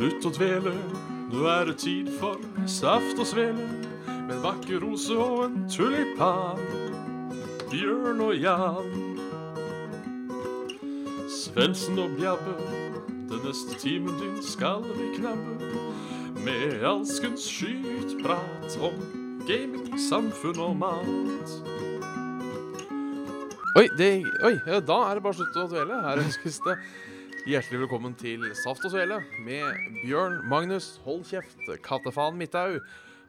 Slutt å dvele, nå er det tid for saft og svele. Med en vakker rose og en tulipan. Bjørn og Jan. Svendsen og Bjabbe, den neste timen din skal vi knabbe. Med alskens skytprat om gaming, samfunn og mat. Oi, det, oi, da er det bare slutt å dvele. Her ønskes det hjertelig velkommen til Saft og Svele med Bjørn Magnus Hold kjeft, Kattefan Midthaug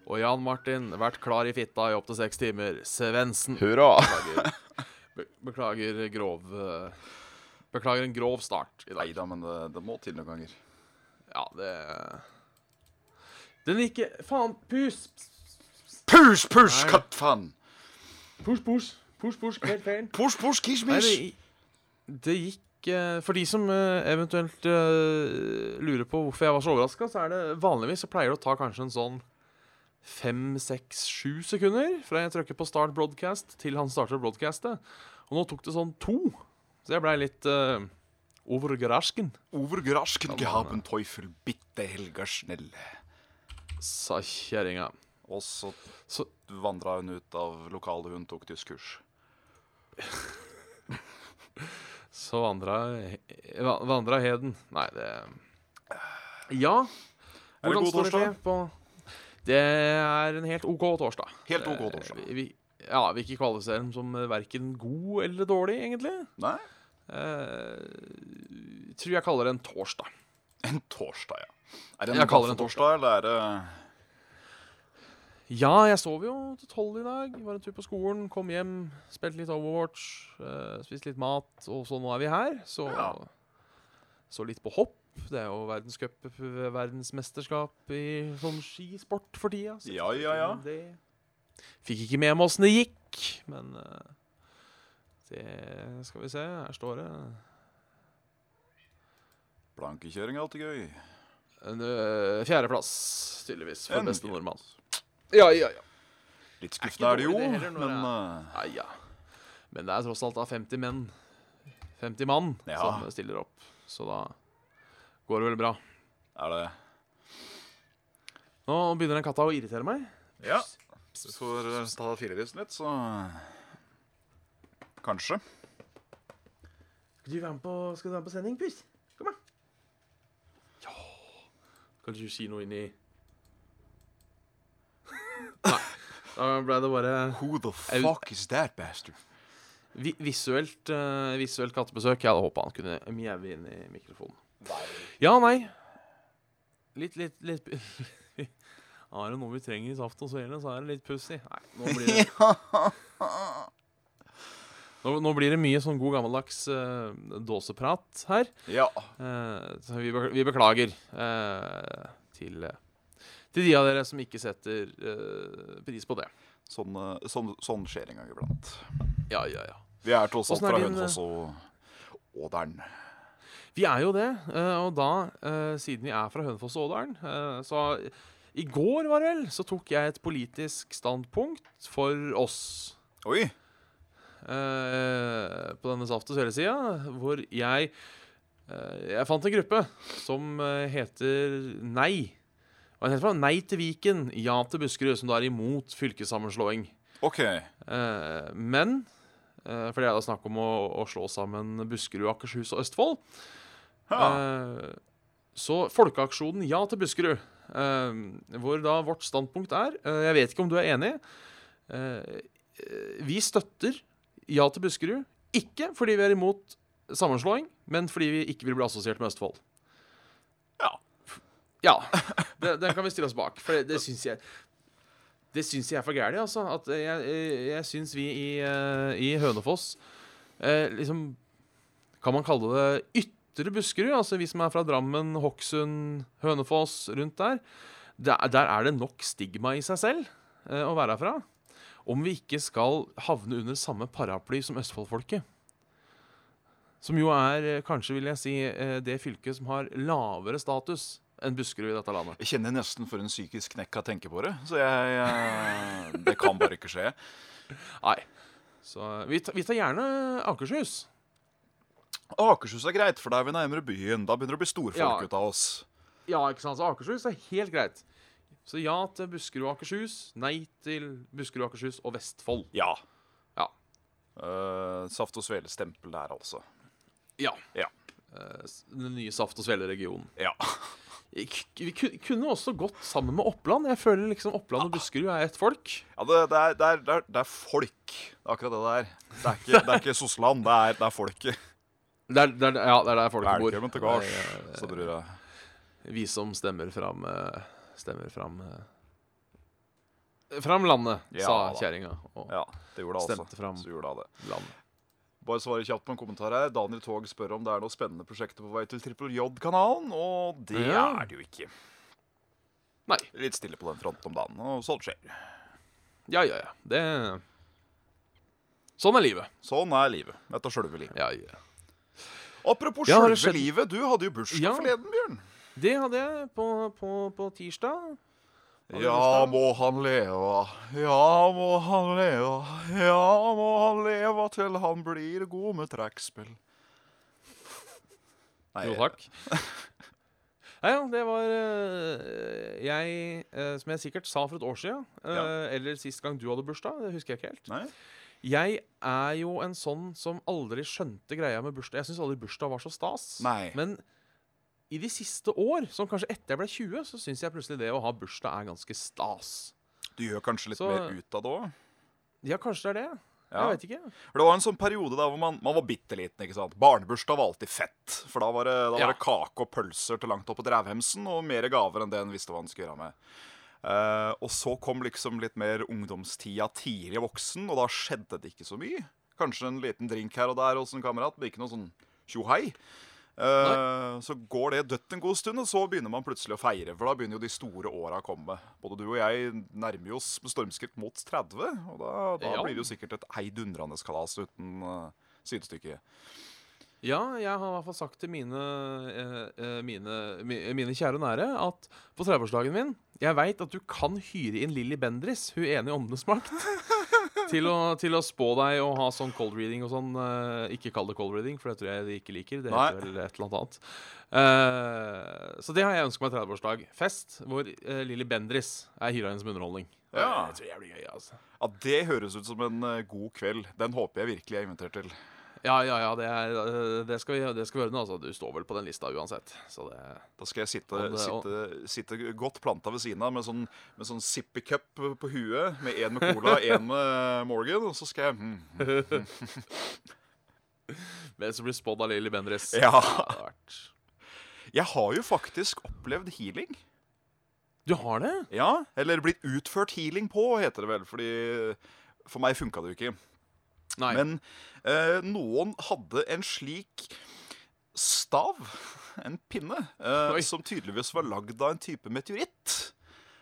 og Jan Martin vært klar i fitta i opptil seks timer. Svendsen. Hurra! Beklager, beklager grov eh, Beklager en grov start i Nei da, men det, det må til noen ganger. Ja, det Den gikk Faen, pus! Push, push, Nei. kattfan! Push, push. Push, push. Helt feil. Push, push, Nei, kishmish! det, det gikk eh, For de som eh, eventuelt eh, lurer på hvorfor jeg var så overraska, så er det vanligvis så pleier det å ta kanskje en sånn fem, seks, sju sekunder fra jeg trykker på start broadcast til han starter broadcastet. Og nå tok det sånn to. Så jeg blei litt uh, Overgrasken Ja, gehaben Teufel, bitte helga snell. sa kjerringa. Og så Så vandra hun ut av lokalet hun tok tyskkurs. Så vandra, vandra heden Nei, det Ja. Er det god det torsdag? Det er en helt OK torsdag. Helt OK Eh, torsdag. Vi, vi, ja, vi ikke kvalifiserer den som verken god eller dårlig, egentlig. Nei? Uh, tror jeg kaller det en torsdag. En torsdag, ja. Er det Jeg en kaller det en torsdag, eller er det Ja, jeg sov jo til tolv i dag. Var en tur på skolen, kom hjem, spilte litt Overwatch, uh, spiste litt mat, og så nå er vi her. Så, Ja. så litt på hopp. Det er jo verdenscup, verdensmesterskap i sånn skisport for tida. så Ja, ja, ja. Det fikk ikke med meg åssen det gikk, men uh, det skal vi se. Her står det Blankekjøring er alltid gøy. en uh, fjerdeplass, tydeligvis, for En beste nordmann. Ja, ja, ja. Litt skuffende er det jo, det heller men det eh, Ja, ja. Men det er tross alt da 50 menn 50 mann Ja. som stiller opp. Så da går det vel bra. er det Nå begynner den katta å irritere meg. Ja. Hvis du får eh, ta firelysten litt, så Kanskje. Skal du være med på, skal du være med på sending, Pus? Kom her. Ja Kan du si noe inni Nei. Da ble det bare Who the fuck is that bastard? vi, visuelt, uh, visuelt kattebesøk. Jeg hadde håpa han kunne mjaue inn i mikrofonen. Ja, nei. Litt, litt, litt Er det noe vi trenger i saft og svele, så er det litt pussig. Nei, nå blir det Nå, nå blir det mye sånn god gammeldags uh, dåseprat her. Ja. Uh, så vi, vi beklager eh, til, til de av dere som ikke setter uh, pris på det. Sånn, eh, sånn, sånn skjer en gang iblant. Ja, ja, ja. Vi er tross alt fra Hønefoss og Ådalen. Vi er jo det, eh, og da, eh, siden vi er fra Hønefoss og Ådalen eh, Så i går, var det vel, så tok jeg et politisk standpunkt for oss. Oi! eh, på denne Saft og Svele-sida, hvor jeg eh, Jeg fant en gruppe som eh, heter Nei. Hva heter det? for? Nei til Viken, ja til Buskerud, som da er imot fylkessammenslåing. OK. Eh, men eh, For det er da snakk om å, å slå sammen Buskerud, Akershus og Østfold. Eh, så Folkeaksjonen Ja til Buskerud, eh, hvor da vårt standpunkt er eh, Jeg vet ikke om du er enig. eh, vi støtter Ja til Buskerud, ikke fordi vi er imot sammenslåing, men fordi vi ikke vil bli assosiert med Østfold. Ja. Ja. Den kan vi stille oss bak, for det, det syns jeg det syns jeg er for gærent, altså. At jeg, jeg syns vi i, eh, i Hønefoss eh, liksom Kan man kalle det ytre Buskerud? Altså vi som er fra Drammen, Hokksund, Hønefoss, rundt der. Der, der er det nok stigma i seg selv eh, å være herfra. Om vi ikke skal havne under samme paraply som Østfoldfolket. Som jo er, eh, kanskje vil jeg si, eh, det fylket som har lavere status enn Buskerud i dette landet. Jeg kjenner nesten for en psykisk knekk av tenke på det. Så jeg jeg Det kan bare ikke skje. Nei. Så vi, tar- vi tar gjerne Akershus. Akershus er greit, for da er vi nærmere byen. Da begynner det å bli storfolk Ja. ut av oss. Ja, ikke sant. Så Akershus er helt greit. Så ja til Buskerud og Akershus. Nei til Buskerud, Akershus og Vestfold. Ja. Ja. Uh, saft og svele-stempel der, altså. Ja. Ja. Uh, Den nye Saft- og Svele-regionen. Ja. Vi kunne også gått sammen med Oppland. Jeg føler liksom Oppland og Buskerud er ett folk. ja det, det, er, det, er, det, er, folk. Det er akkurat det det er. Det er ikke, det er ikke Sosland, det er, det er folket. Er, er, ja, det er der folk bor. Velkommen til gards, er, så tror jeg. eh, Vi som stemmer fram eh, Stemmer fram eh, Fram landet, Ja sa kjerringa. Og Ja, det gjorde det altså. Stemte fram. Så gjorde det. landet. Bare svare kjapt på en kommentar her. Daniel Tog spør om det er noe spennende prosjekter på vei til Trippel J-kanalen, og det Ja. er det jo ikke. Nei. Litt stille på den fronten om dagen, og sånt skjer. Ja, ja, ja. Det Sånn er livet. Sånn er livet. Dette er sjølve livet. Ja, ja. Apropos Ja, sjølve livet, du hadde jo bursdag Ja. forleden, Bjørn. Det hadde jeg på, på, på tirsdag. Ja, må han leve, ja, må han leve, ja, må han leve til han blir god med trekkspill. Jo, takk. Nei, ja, det var eh, Jeg, eh, som jeg sikkert sa for et år siden, eh, Ja. eller sist gang du hadde bursdag, det husker jeg ikke helt Nei? Jeg er jo en sånn som aldri skjønte greia med bursdag. Jeg syns aldri bursdag var så stas. Nei. Men i de siste år, som kanskje etter jeg ble 20, så syns jeg plutselig det å ha bursdag er ganske stas. Du gjør kanskje litt Så- mer ut av det òg? Ja, kanskje det er det. Ja. Jeg vet ikke. For Det var en sånn periode der hvor man, man var bitte liten. ikke sant? Barnebursdag var alltid fett. For da var det, da var Ja. det kake og pølser til langt opp på drevhemsen, og mer gaver enn det en visste hva en skulle gjøre med. Uh, og så kom liksom litt mer ungdomstida tidlig voksen, og da skjedde det ikke så mye. Kanskje en liten drink her og der hos en kamerat, men ikke noe sånn tjohei. Eh, så går det dødt en god stund, og så begynner man plutselig å feire. For da begynner jo de store åra å komme. Både du og jeg nærmer oss med stormskritt mot 30, og da, da Ja. blir det jo sikkert et heidundrende kalas uten uh, sidestykke. Ja, jeg har i hvert fall sagt til mine, eh, eh, mine, mi- mine kjære og nære at på 30-årsdagen min Jeg veit at du kan hyre inn Lilly Bendris, hun ene i Åndenes makt, til å, til å spå deg og ha sånn cold reading og sånn. eh, ikke kall det cold reading, for det tror jeg de ikke liker. Det heter vel et eller annet annet. Eh, så det har jeg ønska meg 30-årsdag. Fest hvor uh, Lilly Bendris er som underholdning. Ja. Det gøy, altså. Ja, Det høres ut som en uh, god kveld. Den håper jeg virkelig jeg er invitert til. Ja, ja, ja, det, er, det, skal vi, det skal vi gjøre nå. Altså. Du står vel på den lista uansett. Så det Da skal jeg sitte, Og sitte, sitte godt planta ved siden av med sånn, med sånn sippy cup på huet. Med én med cola, én med Morgan. Og så skal jeg mm, mm. Hvem som blir spådd av Lilly Bendriss? Ja. Jeg har jo faktisk opplevd healing. Du har det? Ja, Eller blitt utført healing på, heter det vel. Fordi for meg funka det jo ikke. Nei. Men eh, noen hadde en slik stav, en pinne, eh, Oi. som tydeligvis var lagd av en type meteoritt.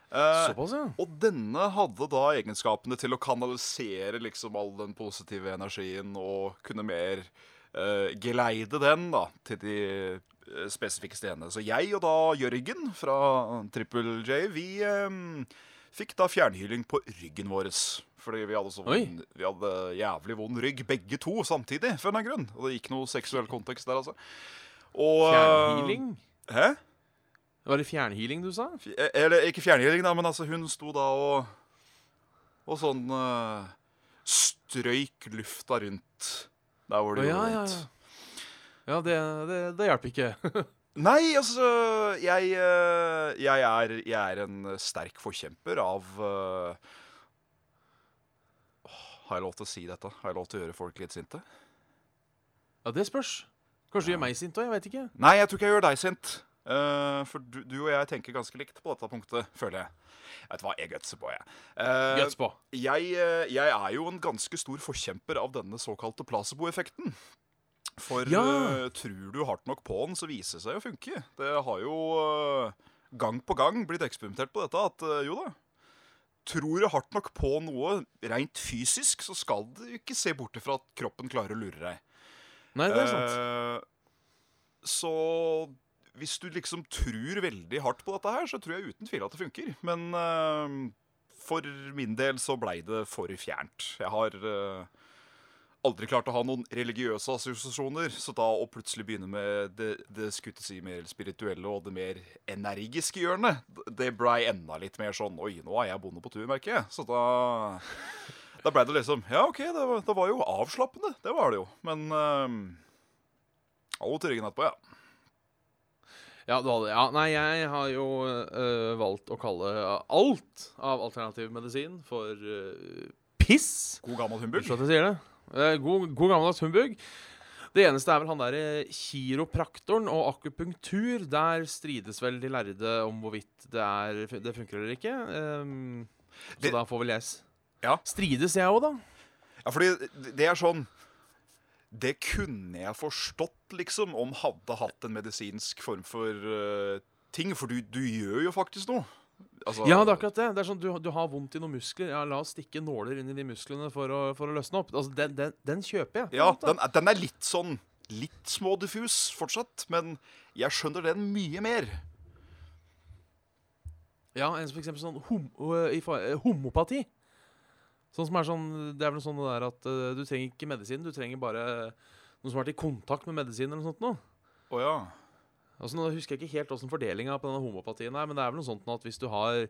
Eh, Såpass, ja. og denne hadde da egenskapene til å kanalisere liksom all den positive energien og kunne mer eh, geleide den da til de eh, spesifikke stedene. Så jeg og da Jørgen fra Triple J, vi eh, fikk da fjernhyling på ryggen vår. Fordi vi hadde, så vond, vi hadde jævlig vond rygg, begge to samtidig, for en grunn. Og det gikk noe seksuell kontekst der, altså. Og, eh, Fjernhealing? Hæ? Var det fjernhealing du sa? Fj- eh, Eller ikke fjernhealing, da, men altså hun sto da og Og sånn uh, strøyk lufta rundt der hvor det ja, gjorde ja, vondt. ja. Ja, det, det, det hjelper ikke. Nei, altså jeg, eh, jeg, er, jeg er en sterk forkjemper av eh, åh, Har jeg lov til å si dette? Har jeg lov til å gjøre folk litt sinte? Ja, det spørs. Kanskje du gjør meg sint òg? Jeg vet ikke. Nei, jeg tror ikke jeg gjør deg sint. Uh, for du, du og jeg tenker ganske likt på dette punktet, føler jeg. Vet du hva, jeg gutser på, jeg. Uh, Guts på. jeg, uh, jeg er jo en ganske stor forkjemper av denne såkalte placeboeffekten. For Ja. uh, tror du hardt nok på den, så viser det seg å funke. Det har jo eh, gang på gang blitt eksperimentert på dette at eh, jo da. Tror du hardt nok på noe rent fysisk, så skal du ikke se bort ifra at kroppen klarer å lure deg. Nei, det er sant. Uh, så hvis du liksom tror veldig hardt på dette her, så tror jeg uten tvil at det funker. Men uh, for min del så blei det for fjernt. Jeg har eh, aldri klart å ha noen religiøse assosiasjoner, så da å plutselig begynne med det, det skulle si mer spirituelle og det mer energiske hjørnet, det blei enda litt mer sånn Oi, nå er jeg bonde på tur, merker jeg. Så da Da blei det liksom Ja, OK, det var, det var, jo avslappende. Det var det jo. Men um, Alle til ryggen etterpå, ja. Ja, du hadde, ja, nei, jeg har jo øh, valgt å kalle alt av alternativ medisin for øh, piss. God gammel humbug. Unnskyld at jeg sier det. Eh, god, god gammeldags humbug. Det eneste er vel han derre kiropraktoren og akupunktur. Der strides vel de lærde om hvorvidt det, er, det funker eller ikke. Um, så Det- da får vel jeg Ja. Strides jeg òg, da? Ja, fordi det er sånn Det kunne jeg forstått, liksom, om hadde hatt en medisinsk form for uh, ting. For du, du gjør jo faktisk noe. Altså, Ja, det er akkurat det. Det er sånn, du, du har vondt i noen muskler. Ja, La oss stikke nåler inn i de musklene for å, for å løsne opp. Altså, den, den, den kjøper jeg. Ja, den, den er litt sånn Litt smådiffus fortsatt, men jeg skjønner den mye mer. Ja, en som for eksempel sånn hom i, øh, homopati. Sånn som er sånn Det er vel sånn det der at uh, du trenger ikke medisin, du trenger bare noen som har vært i kontakt med medisin eller noe sånt noe. Oh, ja. Altså, nå husker jeg ikke helt åssen fordelinga på denne homopatien er, men det er vel noe sånt at hvis du har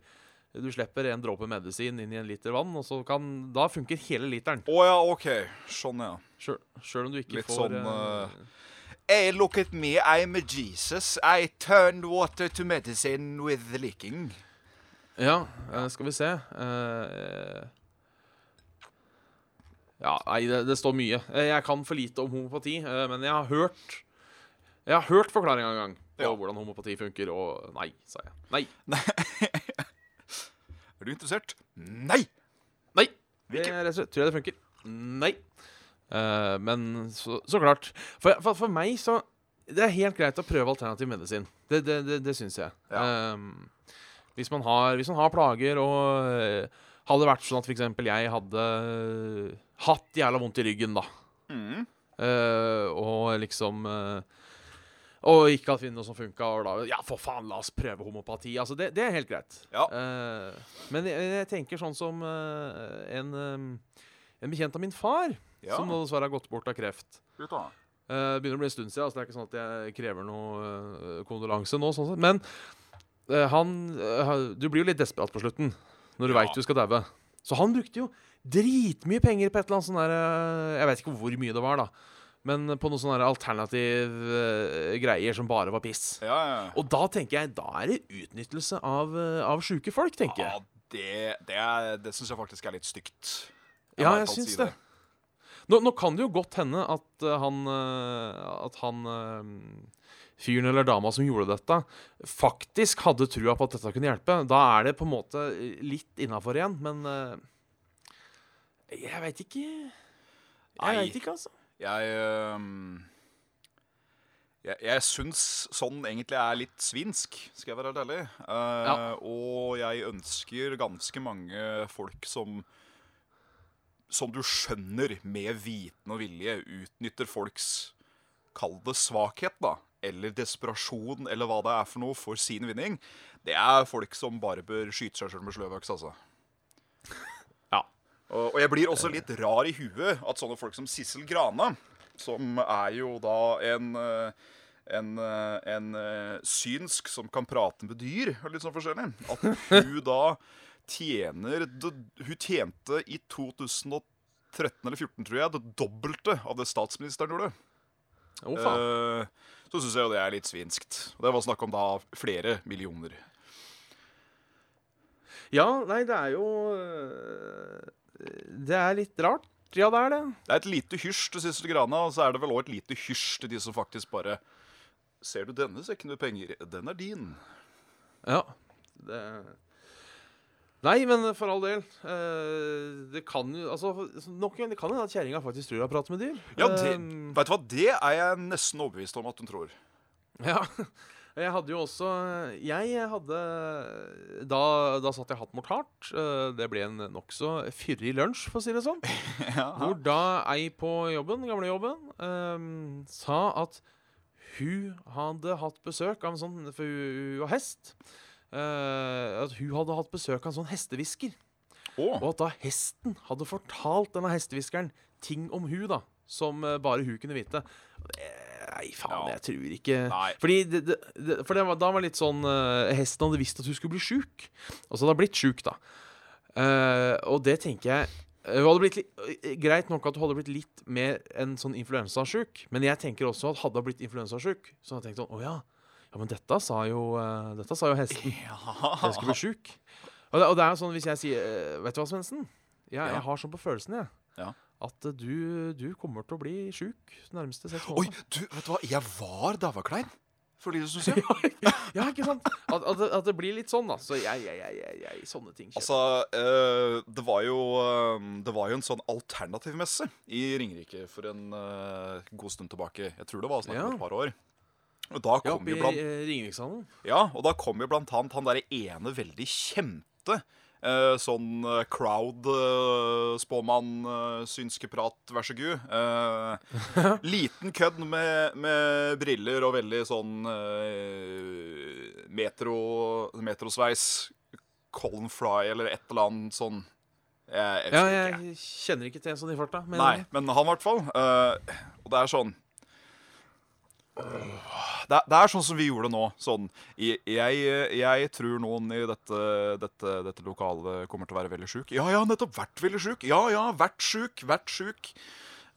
Du slipper en dråpe medisin inn i en liter vann, og så kan Da funker hele literen. Å ja, OK. Sånn, ja. Sjøl om du ikke Litt får sånn, uh, Hey, look at me, I'm a Jesus. I turned water to medicine with leaking. Ja, eh, skal vi se uh, Ja, nei, det, det står mye. Eh, Jeg kan for lite om homopati, eh, men jeg har hørt Jeg har hørt forklaringa en gang på Ja. hvordan homopati funker, og nei, sa jeg. Nei. Er du interessert? Nei! Nei! Det tror jeg det funker. Nei. Uh, men så, så klart. For, for, for meg så Det er helt greit å prøve alternativ medisin. Det, det, det, det syns jeg. Ja. Um, hvis, man har, hvis man har plager og eh, Hadde det vært sånn at f.eks. jeg hadde hatt jævla vondt i ryggen, da. Mm. Uh, og liksom eh, Og ikke hadde funnet noe som funka, og da Ja, for faen, la oss prøve homopati. Altså, det, det er helt greit. Ja. Uh, men jeg, jeg tenker sånn som uh, en, um, en bekjent av min far, Ja. som nå dessverre har gått bort av kreft. Ut da. Eh, Det begynner å bli en stund siden, så det er ikke sånn at jeg krever noe uh, kondolanse nå. sånn. Men uh, han Du blir jo litt desperat på slutten når du Ja. veit du skal daue. Så han brukte jo dritmye penger på et eller annet sånn der Jeg vet ikke hvor mye det var, da. Men på noen sånne alternative alternativ eh, greier som bare var piss. Ja, ja. Og da tenker jeg, da er det utnyttelse av, uh, av sjuke folk, tenker Ja, jeg. det, det, er- det syns jeg faktisk er litt stygt. Ja, må i jeg fall syns si det. Nå, nå kan det jo godt hende at eh, han eh, At han eh, fyren eller dama som gjorde dette, faktisk hadde trua på at dette kunne hjelpe. Da er det på en måte litt innafor igjen, men eh, Jeg veit ikke. Jeg Nei. veit ikke, altså. Jeg Jeg, jeg syns sånn egentlig er litt svinsk, skal jeg være helt ærlig. Eh, Ja. Og jeg ønsker ganske mange folk som Som du skjønner med viten og vilje utnytter folks Kall det svakhet, da. Eller desperasjon, eller hva det er for noe, for sin vinning. Det er folk som bare bør skyte seg sjøl med sløvøks, altså. Og, og jeg blir også litt rar i huet at sånne folk som Sissel Grana, som er jo da en eh, en, eh, en eh, synsk som kan prate med dyr, og litt sånn forskjellig. At hun da tjener Hun tjente i 2013 eller 2014, tror jeg, det dobbelte av det statsministeren gjorde. Å, faen. Eh, så syns jeg jo det er litt svinskt. Det var snakk om da flere millioner. Ja, nei, det er jo Det er litt rart. Ja, det er det. Det er et lite hysj til Sissel Grana, og så er det vel òg et lite hysj til de som faktisk bare Ser du denne sekken med penger? Den er din. Ja. Det Nei, men for all del. eh, det kan jo Altså, nok en det kan hende at kjerringa faktisk tror hun har pratet med dyr. Ja, det, Eh, vet du hva? Det er jeg nesten overbevist om at hun tror. ja. Jeg hadde jo også Jeg hadde Da, da satt jeg hatt mot hardt. Eh, Det ble en nokså fyrig lunsj, for å si det sånn. Hvor da ei på jobben, gamlejobben, um, sa at hun hadde hatt besøk av en sånn For hun var hest. Uh, at hun hadde hatt besøk av en sånn hestehvisker. Oh. Og at da hesten hadde fortalt denne hestehviskeren ting om hun da som eh, bare hun kunne vite. Det, nei, faen, Ja. jeg tror ikke Nei. Fordi det, det, For det var, da var det litt sånn uh, Hesten hadde visst at hun skulle bli sjuk. Og så hadde hun blitt sjuk, da. Uh, og det tenker jeg hun hadde blitt litt, eh, Greit nok at hun hadde blitt litt mer enn sånn influensasjuk, men jeg tenker også at hadde hun blitt influensasjuk, så hadde jeg tenkt sånn Å ja. Ja, men dette sa jo, dette sa jo hesten. Jeg skulle bli sjuk. Og det, og det er jo sånn hvis jeg sier Vet du hva, Svendsen? Jeg, Ja. jeg har sånn på følelsen, jeg. Ja. At du, du kommer til å bli sjuk nærmeste seks Oi, du, vet du hva? Jeg var davaklein for litt stund siden. Ja, ikke sant? At, at, det- at det blir litt sånn, da. Så jeg, jeg, jeg, jeg, sånne ting skjer. Altså, øh, det var jo øh, Det var jo en sånn alternativmesse i Ringerike for en øh, god stund tilbake. Jeg tror det var snakk om Ja. et par år. Og da ja, oppe i blant Ringerikshallen. Ja, og da kom jo blant annet han derre ene veldig kjente sånn eh, crowd uh, spåmann, uh, synske prat, vær så god. Eh, liten kødd med, med briller og veldig sånn eh, metro, metrosveis. Colin Fry eller et eller annet sånn. Jeg, jeg Ja, jeg ikke. kjenner ikke til en sånn i farta. Nei, men han i hvert fall. eh, og det er sånn det det er sånn som vi gjorde nå. Sånn, jeg, jeg, tror noen i dette, dette, dette lokalet kommer til å være veldig sjuk. Ja, ja, nettopp vært veldig sjuk. Ja, ja, vært sjuk. Vært sjuk.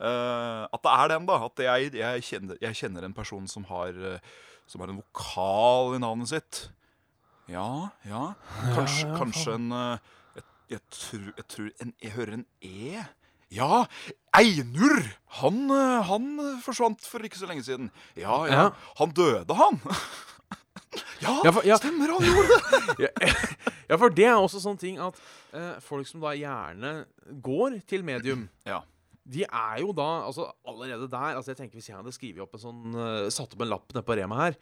Uh, at det er den, da. At jeg, jeg, kjenner, jeg kjenner en person som har, som har en vokal i navnet sitt. Ja, ja. Kanskje, ja, kanskje en eh, jeg, tror, jeg tror en, Jeg hører en E. Ja, Einur! Han, eh, han forsvant for ikke så lenge siden. Ja, ja. Ja. Han døde, han. ja, Ja, for- ja. stemmer, han gjorde det. Ja, for det er også sånn ting at eh, folk som da gjerne går til medium Ja. De er jo da altså allerede der altså jeg tenker Hvis jeg hadde skrevet opp en sånn uh, satt opp en lapp nede på Rema her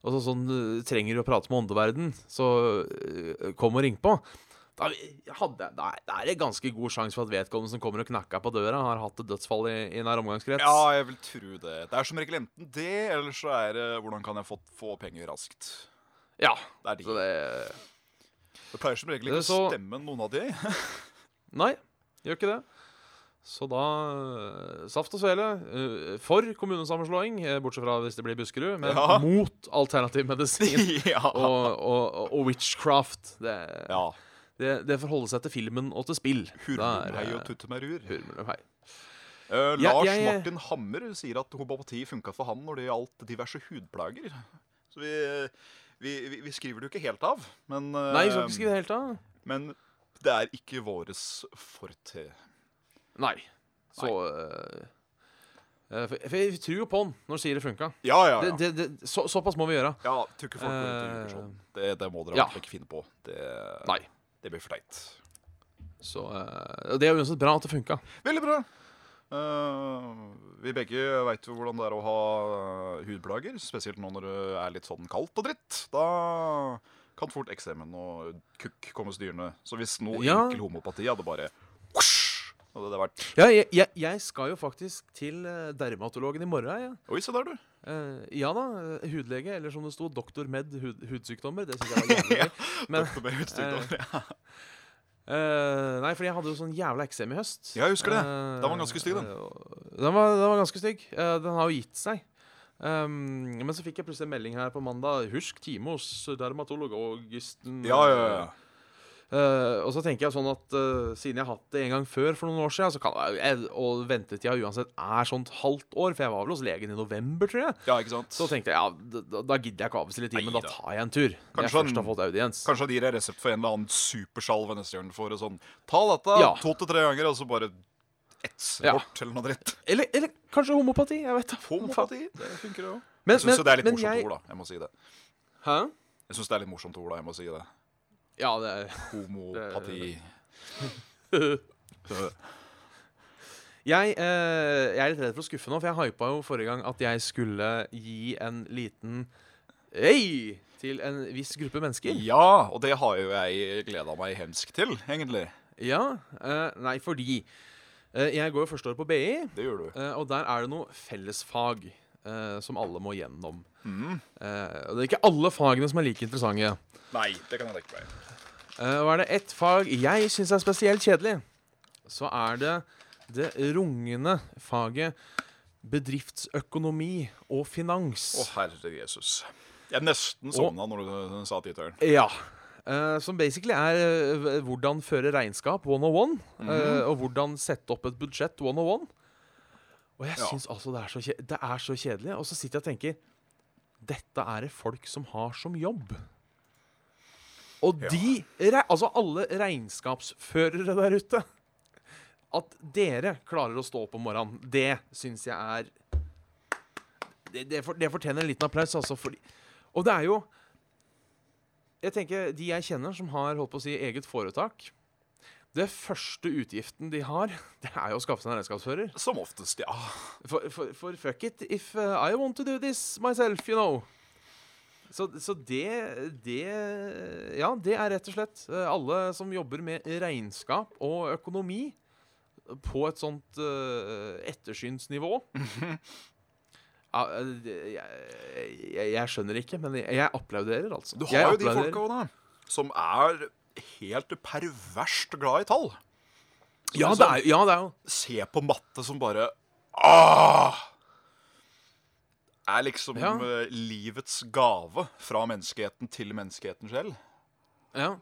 Og så sånn uh, Trenger du å prate med åndeverden, så uh, kom og ring på. Da hadde, da er- er det ganske god sjanse for at vedkommende som kommer og knakker på døra, har hatt et dødsfall i, i nær omgangskrets. ja, jeg vil tro det. Det er som regel enten det, eller så er det hvordan kan jeg få, få penger raskt. Ja, Det er de. så det Det pleier som regel ikke så- å stemme noen av de. Nei, gjør ikke det. Så da eh, Saft og svele eh, for kommunesammenslåing, eh, bortsett fra hvis det blir Buskerud, men Ja. mot alternativ medisin ja. og, og, og witchcraft. Det, ja. Det, det forholder seg til filmen og til spill. Hurlumhei Der, og tuttemerur. eh, Hurlumhei. Uh, Ja, Lars jeg- Martin Hammer sier at homopati funka for han når det gjaldt diverse hudplager. Så vi, vi, vi, vi skriver det jo ikke helt av, men, uh, Nei, jeg skal ikke skrive det helt av. men det er ikke våres forte. Nei. Så Nei. Uh, for, for jeg tror jo på han når han sier det funka. Ja, ja, ja. det, det, så, såpass må vi gjøre. ja tror ikke folk uh, Eh, sånn. Det, det må dere ja. ikke finne på. Det, Nei. Det blir for teit. Så eh, Det er uansett bra at det funka. Veldig bra. Eh, vi begge veit jo hvordan det er å ha eh, hudplager, spesielt nå når det er litt sånn kaldt og dritt. Da kan fort eksemen og kukk komme styrende. Så hvis noe Ja. enkel homopati hadde bare whoosh, hadde det vært Ja, jeg, jeg, jeg skal jo faktisk til eh, dermatologen i morgen. Ja. Oi, se der, du. Eh, ja da, eh, hudlege, eller som det sto, doktor med hud, hudsykdommer. Det syns jeg var jævlig gøy. Men, Doktor med hudsykdommer, Ja. Uh, nei, fordi jeg hadde jo sånn jævla eksem i høst. Ja, jeg husker det. Uh, Den var ganske stygg, den. eh, Den var, den var ganske stygg. Uh, den har jo gitt seg. Um, men så fikk jeg plutselig en melding her på mandag. Husk time hos dermatolog Augusten. ja, ja, ja. Eh, og så tenker jeg sånn at uh, siden jeg har hatt det en gang før for noen år siden, så kan jeg, og ventetida uansett er sånt halvt år, for jeg var vel hos legen i november, tror jeg. ja, ikke sant? Så tenkte jeg ja, da, da- gidder jeg ikke avbestille tid, men da tar jeg en tur. Kanskje jeg først har fått audiens. Kanskje han gir deg resept for en eller annen supersalve neste gang du får det sånn Ta dette Ja. to til tre ganger, og så bare etse Ja. bort, eller noe dritt. Eller, eller kanskje homopati. Jeg vet da. Homopati, det funker jo. Men, Jeg syns det er litt morsomt jeg- ord, da. Jeg må si det. Hæ? Jeg synes det er litt morsomt ord, da. Jeg må si det. Ja, det er Homopati. jeg, eh, jeg er litt redd for å skuffe nå, for jeg hypa jo forrige gang at jeg skulle gi en liten Hei! Til en viss gruppe mennesker. Ja, og det har jo jeg gleda meg hemsk til, egentlig. Ja. eh, nei, fordi eh, jeg går jo første år på BI, Det gjør du. eh, og der er det noe fellesfag eh, som alle må gjennom. Mm. Eh, og det er ikke alle fagene som er like interessante. Nei, det kan jeg tenke meg. Eh, og er det ett fag jeg syns er spesielt kjedelig, så er det det rungende faget bedriftsøkonomi og finans. Å, herre Jesus. Jeg nesten sovna når du sa tittelen. Ja. Uh, som basically er uh, hvordan føre regnskap 101. uh, og hvordan sette opp et budsjett 101. Og jeg Ja. syns altså det er, det er så kjedelig. Og så sitter jeg og tenker Dette er det folk som har som jobb. Og Ja. de Altså alle regnskapsførere der ute. At dere klarer å stå opp om morgenen, det syns jeg er det, det, for, det fortjener en liten applaus, altså. Fordi, og det er jo Jeg tenker, De jeg kjenner som har holdt på å si eget foretak Det første utgiften de har, det er jo å skaffe seg en regnskapsfører. Som oftest, ja. For, for, for fuck it if uh, I want to do this myself, you know. Så, så det, det Ja, det er rett og slett uh, alle som jobber med regnskap og økonomi på et sånt uh, ettersynsnivå. Ja, uh, jeg, jeg, jeg skjønner ikke, men jeg, applauderer, altså. Du Jeg har jo de folka da. Som er helt perverst glad i tall. Så Ja, liksom det er, ja, det er jo Se på matte som bare ah! Er liksom Ja. eh, livets gave fra menneskeheten til menneskeheten selv. Ja.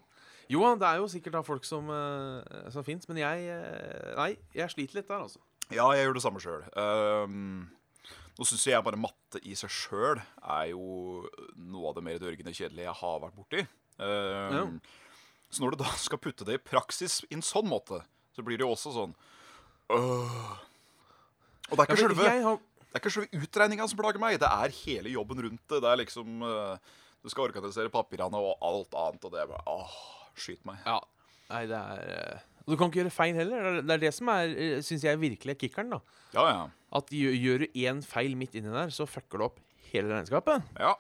Jo, det er jo sikkert da folk som, uh, som fins, men jeg eh, Nei, jeg sliter litt der, altså. Ja, jeg gjør det samme sjøl. nå syns jeg bare matte i seg sjøl er jo noe av det mer dørgende kjedelige jeg har vært borti. Um, Så når du da skal putte det i praksis i en sånn måte, så blir det jo også sånn øh. Og det er ikke ja, selve har, Det er ikke selve utregninga som plager meg, det er hele jobben rundt det. Det er liksom øh, Du skal organisere papirene og alt annet, og det er bare Åh, skyt meg. Ja. Nei, det er eh, Du kan ikke gjøre feil heller. Det er- Det som er, syns jeg, virkelig er kickeren. da Ja, ja. At gjør du én feil midt inni der, så fucker du opp hele regnskapet. ja.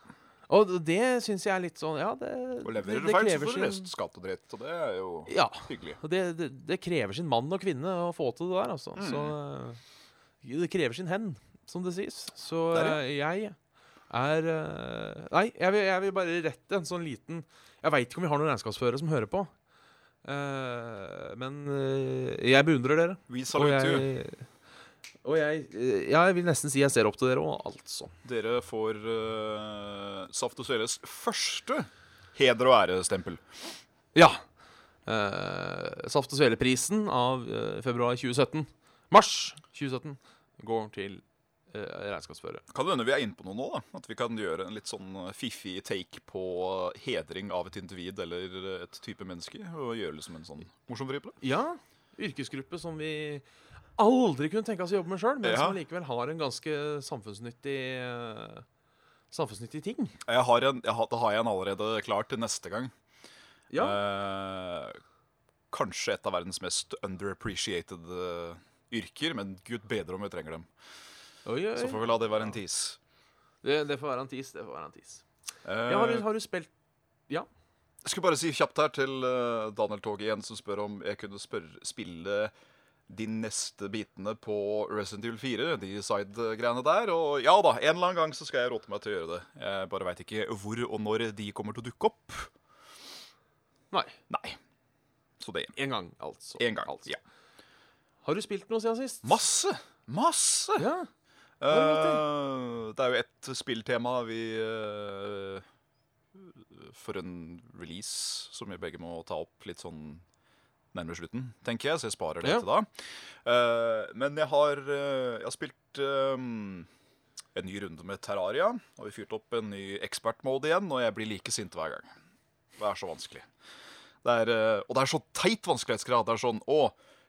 Og det syns jeg er litt sånn Ja, det, Og leverer det, feil, så får du sin- rest skatt og dritt, og det er jo Ja. hyggelig. Og det, det, det krever sin mann og kvinne å få til det der, altså. Mm. Så eh, det krever sin hen, som det sies. Så Det er eh, jeg er eh, Nei, jeg vil, jeg vil bare rette en sånn liten Jeg veit ikke om vi har noen regnskapsførere som hører på. Uh, men jeg beundrer dere. Vi jeg, og jeg eh, jeg vil nesten si jeg ser opp til dere òg, altså. Dere får uh, Saft og Sveles første heder og ærestempel. Ja. Uh, Saft og Svele-prisen av uh, februar 2017. Mars 2017 går til regnskapsfører. Kan det hende vi er inne på noe nå? da? At vi kan gjøre en litt sånn fiffig take på hedring av et individ eller et type menneske? Og gjøre liksom en sånn morsom det? Ja, yrkesgruppe som vi aldri kunne tenke oss å jobbe med sjøl, men Ja. som likevel har en ganske samfunnsnyttig eh, Samfunnsnyttig ting. Jeg har en, jeg har, da har jeg en allerede klar til neste gang. Ja. Eh, kanskje et av verdens mest underappreciated øh, yrker, men gud bedre om vi trenger dem. Oi, oi. Så får vi la det være en tis. Det, det får være en tis. Det får være en tis. Eh, Ja, har, du, har du spilt Jeg skulle bare si kjapt her til eh, Daniel Tog igjen, som spør om jeg kunne spille de neste bitene på Resident Evil 4, de side-greiene der. Og ja da, en eller annen gang så skal jeg råte meg til å gjøre det. Jeg bare veit ikke hvor og når de kommer til å dukke opp. Nei. Nei. Så det En gang, altså. En gang. Altså. Ja. Har du spilt noe siden sist? Masse! Masse! Ja. Uh, det er jo et spilltema vi uh, For en release som vi begge må ta opp litt sånn nærmere slutten, tenker jeg, så jeg sparer det Ja. til da. Uh, men jeg har, uh, jeg har spilt uh, en ny runde med Terraria, og vi fyrte opp en ny expert-mode igjen, og jeg blir like sint hver gang. Det er så vanskelig. Det er, og det er så teit vanskelighetsgrad. Det er sånn Å,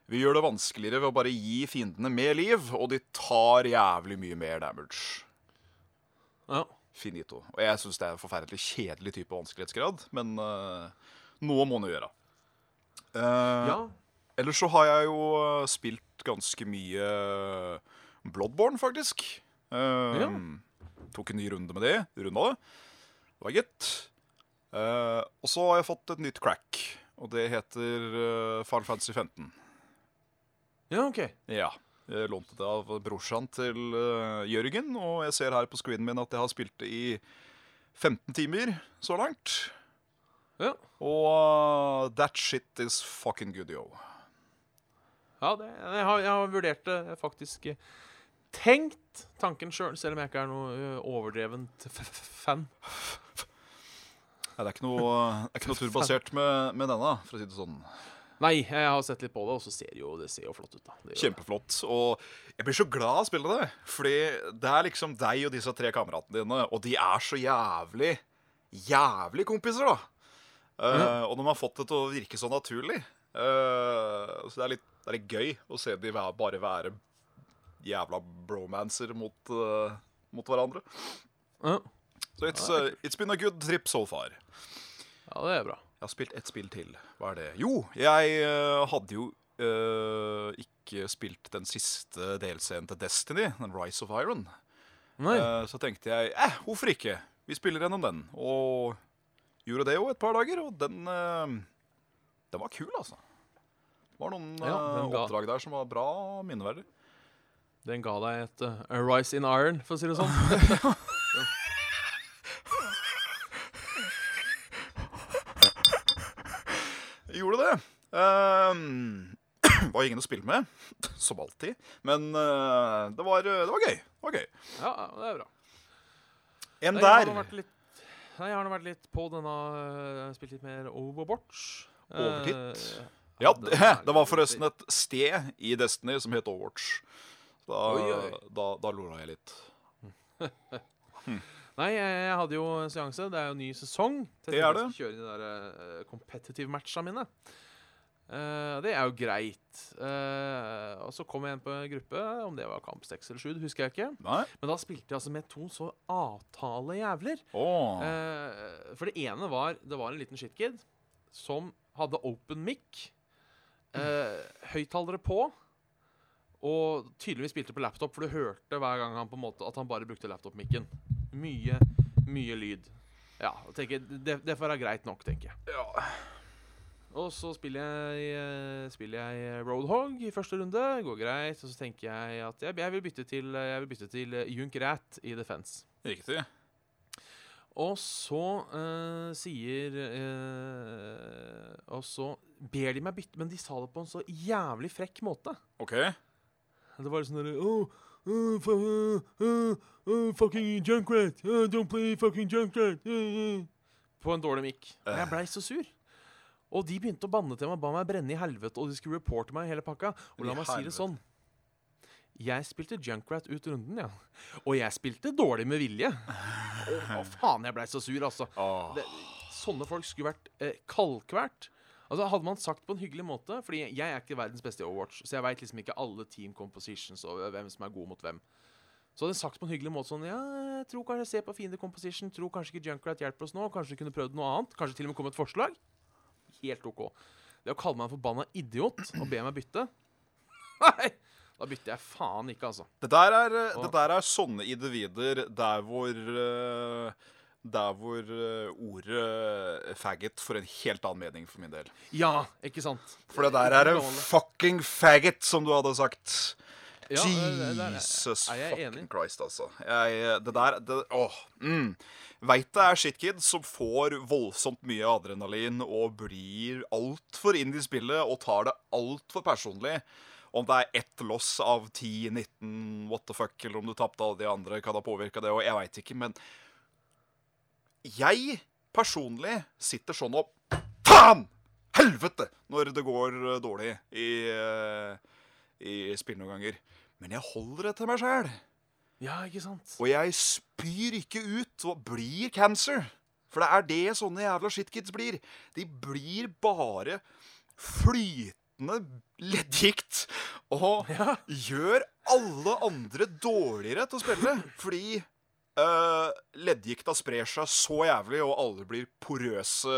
vi gjør det vanskeligere ved å bare gi fiendene mer liv, og de tar jævlig mye mer damage. ja. Finito. Og jeg syns det er en forferdelig kjedelig type vanskelighetsgrad, men noe må nå gjøre. Eh, ja. Ellers så har jeg jo eh, spilt ganske mye eh, Bloodborne, faktisk. Uh, Ja. Tok en ny runde med det. Runda det. Det var gitt. Uh, og så har jeg fått et nytt crack, og det heter uh, Final Fantasy 15. Ja, OK. Ja. Jeg lånte det av brorsan til uh, Jørgen, og jeg ser her på screenen min at jeg har spilt det i 15 timer så langt. Ja. Og uh, that shit is fucking good, yo. Ja, det, jeg, har, jeg har vurdert det faktisk. eh, Tenkt tanken sjøl, selv om jeg ikke er noe eh, overdrevent fan. Nei, det er ikke noe, er ikke noe turbasert med, med denne, for å si det sånn. Nei, jeg har sett litt på det, og så ser jo, det ser jo flott ut. da. Kjempeflott. Og jeg blir så glad av å spille det. Fordi det er liksom deg og disse tre kameratene dine, og de er så jævlig, jævlig kompiser, da. Eh, og de har fått det til å virke så naturlig. uh, så det er, litt, det er litt gøy å se de bare være jævla bromancer mot, uh, mot hverandre. Ja. Så it's, uh, it's been a good trip so far. ja, det er bra. Jeg har spilt ett spill til. Hva er det? Jo, jeg hadde jo ikke spilt den siste delscenen til Destiny, den Rise of Iron. Så tenkte jeg eh, hvorfor ikke? Vi spiller gjennom den. Og gjorde det jo et par dager, og den eh, Den var kul, altså. Det var noen Ja, eh, oppdrag der som var bra minneverdig. Den ga deg et uh, a rise in iron, for å si det sånn. Gjorde det. Ehm, var ingen å spille med, som alltid. Men uh, det, var, det var gøy. Det var gøy. Ja, det er bra. En der. litt, jeg har nå vært litt på denne øh, Spilt litt mer Overwatch. Overtitt? Uh, Ja, det, det var forresten et sted i Destiny som het Overwatch. Da, Oi, oi. da, da lora jeg litt. Nei, jeg, hadde jo en seanse. Det er jo ny sesong. Det er det. Kjøre de der uh, competitive matcha mine. Eh, det er jo greit. Uh, og så kom jeg inn på en gruppe, om det var kamp 6 eller 7, husker jeg ikke. Nei? Men da spilte jeg altså med to så avtale jævler. Oh. Uh, for det ene var Det var en liten shitkid som hadde open mic. Uh, Høyttalere på. Og tydeligvis spilte på laptop, for du hørte hver gang han på en måte at han bare brukte laptop-mikken. Mye, mye lyd. Ja, tenker, det, det får være greit nok, tenker jeg. Ja. Og så spiller jeg, eh, spiller jeg Roadhog i første runde. Går greit. Og så tenker jeg at jeg, jeg vil bytte til, jeg vil bytte til eh, Junk Rat i Defense. Riktig. Og så eh, sier eh, Og så ber de meg bytte, men de sa det på en så jævlig frekk måte. OK. Det var litt sånn oh, oh, uh, uh, Fucking Junkrat! Don't play fucking Junkrat! Uh. På en dårlig mic. Og jeg blei så sur. Og de begynte å banne til meg, ba meg brenne i helvete, og de skulle reporte meg hele pakka. Og la meg si det sånn. Jeg spilte Junkrat ut runden, ja. Og jeg spilte dårlig med vilje. Å, å faen, jeg blei så sur, altså. Oh. Det, sånne folk skulle vært eh, kalkvært. Altså Hadde man sagt på en hyggelig måte Fordi jeg er ikke verdens beste i Overwatch, så jeg veit liksom ikke alle team compositions og hvem som er god mot hvem. Så hadde jeg sagt på en hyggelig måte sånn Ja, jeg tror kanskje jeg ser på fiende composition, tror kanskje ikke Junkrat hjelper oss nå, kanskje vi kunne prøvd noe annet, kanskje til og med komme et forslag. Helt OK. Det å kalle meg en forbanna idiot og be meg bytte Nei! Da bytter jeg faen ikke, altså. Det der er, eh, det der er sånne individer der hvor eh, Der hvor eh, ordet faggot får en helt annen mening for min del. Ja, ikke sant? For det der er en fucking faggot, som du hadde sagt. Ja, det- det- det er- Jesus er fucking enig. Christ, altså. Jeg, det der det, Åh. Mm. Veit det er shitkid som får voldsomt mye adrenalin og blir altfor inn i spillet og tar det altfor personlig. Om det er ett loss av 10, 19, what the fuck, eller om du tapte alle de andre, hva da påvirka det, og jeg veit ikke, men Jeg personlig sitter sånn og Faen! Helvete! Når det går dårlig i, eh, i spill noen ganger. Men jeg holder det til meg sjæl. Ja, ikke sant? Og jeg spyr ikke ut og blir cancer. For det er det sånne jævla shitkids blir. De blir bare flytende leddgikt. Og Ja. gjør alle andre dårligere til å spille. Fordi uh, leddgikta sprer seg så jævlig, og alle blir porøse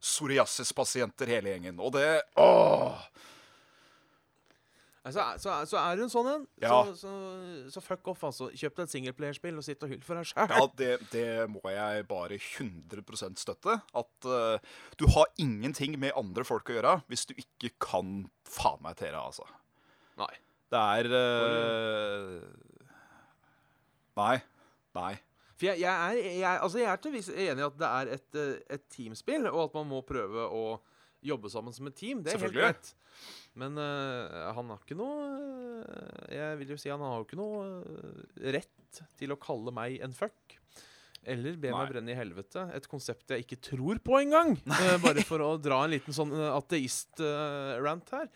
psoriasis-pasienter hele gjengen. Og det Åh! Altså, så, så er du en sånn en. Ja. Så, så, så fuck off, altså. Kjøp deg et singleplayerspill og sitt og hyll for deg sjøl. Ja, det, det må jeg bare 100 støtte. At uh, du har ingenting med andre folk å gjøre hvis du ikke kan faen meg tere, altså. Nei. Det er uh, Nei. Nei. For jeg, jeg, er, jeg, altså jeg er til viss enig i at det er et, eh, et teamspill, og at man må prøve å jobbe sammen som et team. Det er helt Selvfølgelig. greit. Men uh, han har ikke noe uh, Jeg vil jo si han har jo ikke noe uh, rett til å kalle meg en fuck. Eller be meg brenne i helvete. Et konsept jeg ikke tror på engang. Uh, bare for å dra en liten sånn ateist-rant her.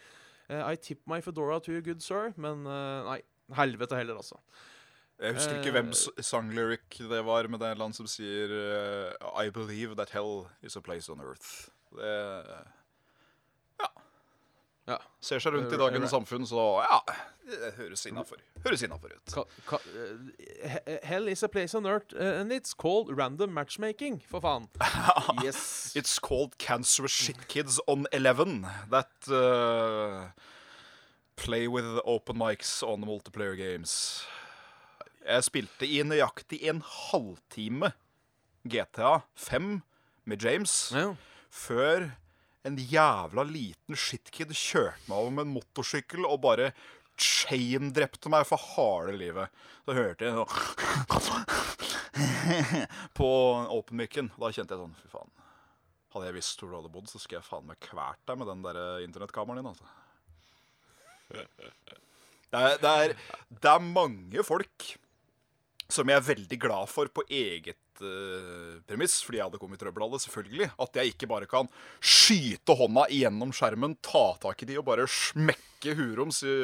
I tip my fedora to you, good sir. Men nei, helvete heller, altså. Jeg husker ikke hvem sanglyric det var, men det er land som sier I believe that hell is a place on earth. Det Ja. ser seg rundt i Eh, dagens samfunn, så ja, det høres innafor. Ut. Ka, ka, eh, hell is a place on earth, eh, and it's called random matchmaking, for faen. Yes. It's called cancerous shit kids on 11 that uh, play with open mics on multiplayer games. Jeg spilte i nøyaktig en halvtime GTA 5 med James Ja. før en jævla liten shitkid kjørte meg over med en motorsykkel og bare chain-drepte meg for harde livet. Så hørte jeg sånn på open-mic-en. Da kjente jeg sånn Fy faen. Hadde jeg visst hvor du hadde bodd, så skulle jeg faen meg kvært deg med den der eh, internettkameraen din. altså. Det er, det, er, det er mange folk som jeg er veldig glad for på eget eh, premiss, fordi jeg hadde kommet i trøbbel av det, selvfølgelig. At jeg ikke bare kan skyte hånda igjennom skjermen, ta tak i de og bare smekke huroms i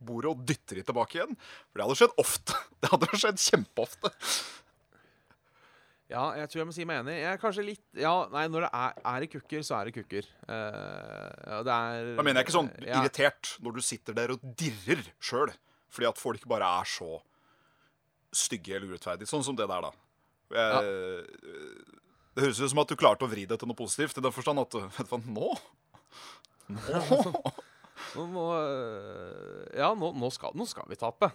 bordet og dytte de tilbake igjen. For det hadde skjedd ofte. Det hadde skjedd kjempeofte. Ja, jeg tror jeg må si meg enig. Jeg er kanskje litt Ja, nei, når det er, er det kukker, så er det kukker. Uh, ja, det er Da mener jeg ikke sånn ja, irritert når du sitter der og dirrer sjøl. Fordi at folk bare er så stygge eller urettferdige. Sånn som det der, da. Jeg, Det høres ut som at du klarte å vri det til noe positivt. I den forstand at Vet du hva, nå? Nå, nå, ja, nå, nå, skal, nå skal vi tape.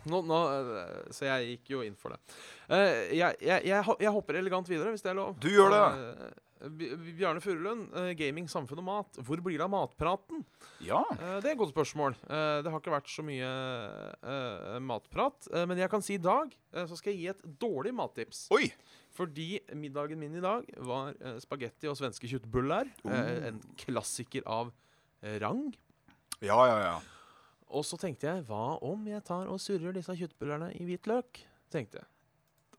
Så jeg gikk jo inn for det. Eh, jeg, jeg, jeg, jeg hopper elegant videre, hvis det er lov. Du gjør det. Eh, Bj- Bjarne Furulund, eh, gaming, samfunn og mat. Hvor blir det av matpraten? Ja. Eh, det er et godt spørsmål. Eh, det har ikke vært så mye eh, matprat. Eh, men jeg kan si i dag eh, så skal jeg gi et dårlig mattips. Oi. Fordi middagen min i dag var eh, spagetti og svenske kjøttbuller. Eh, en klassiker av eh, rang. Ja, ja, ja. Og så tenkte jeg, hva om jeg tar og surrer disse kjøttbullerne i hvitløk? Tenkte jeg.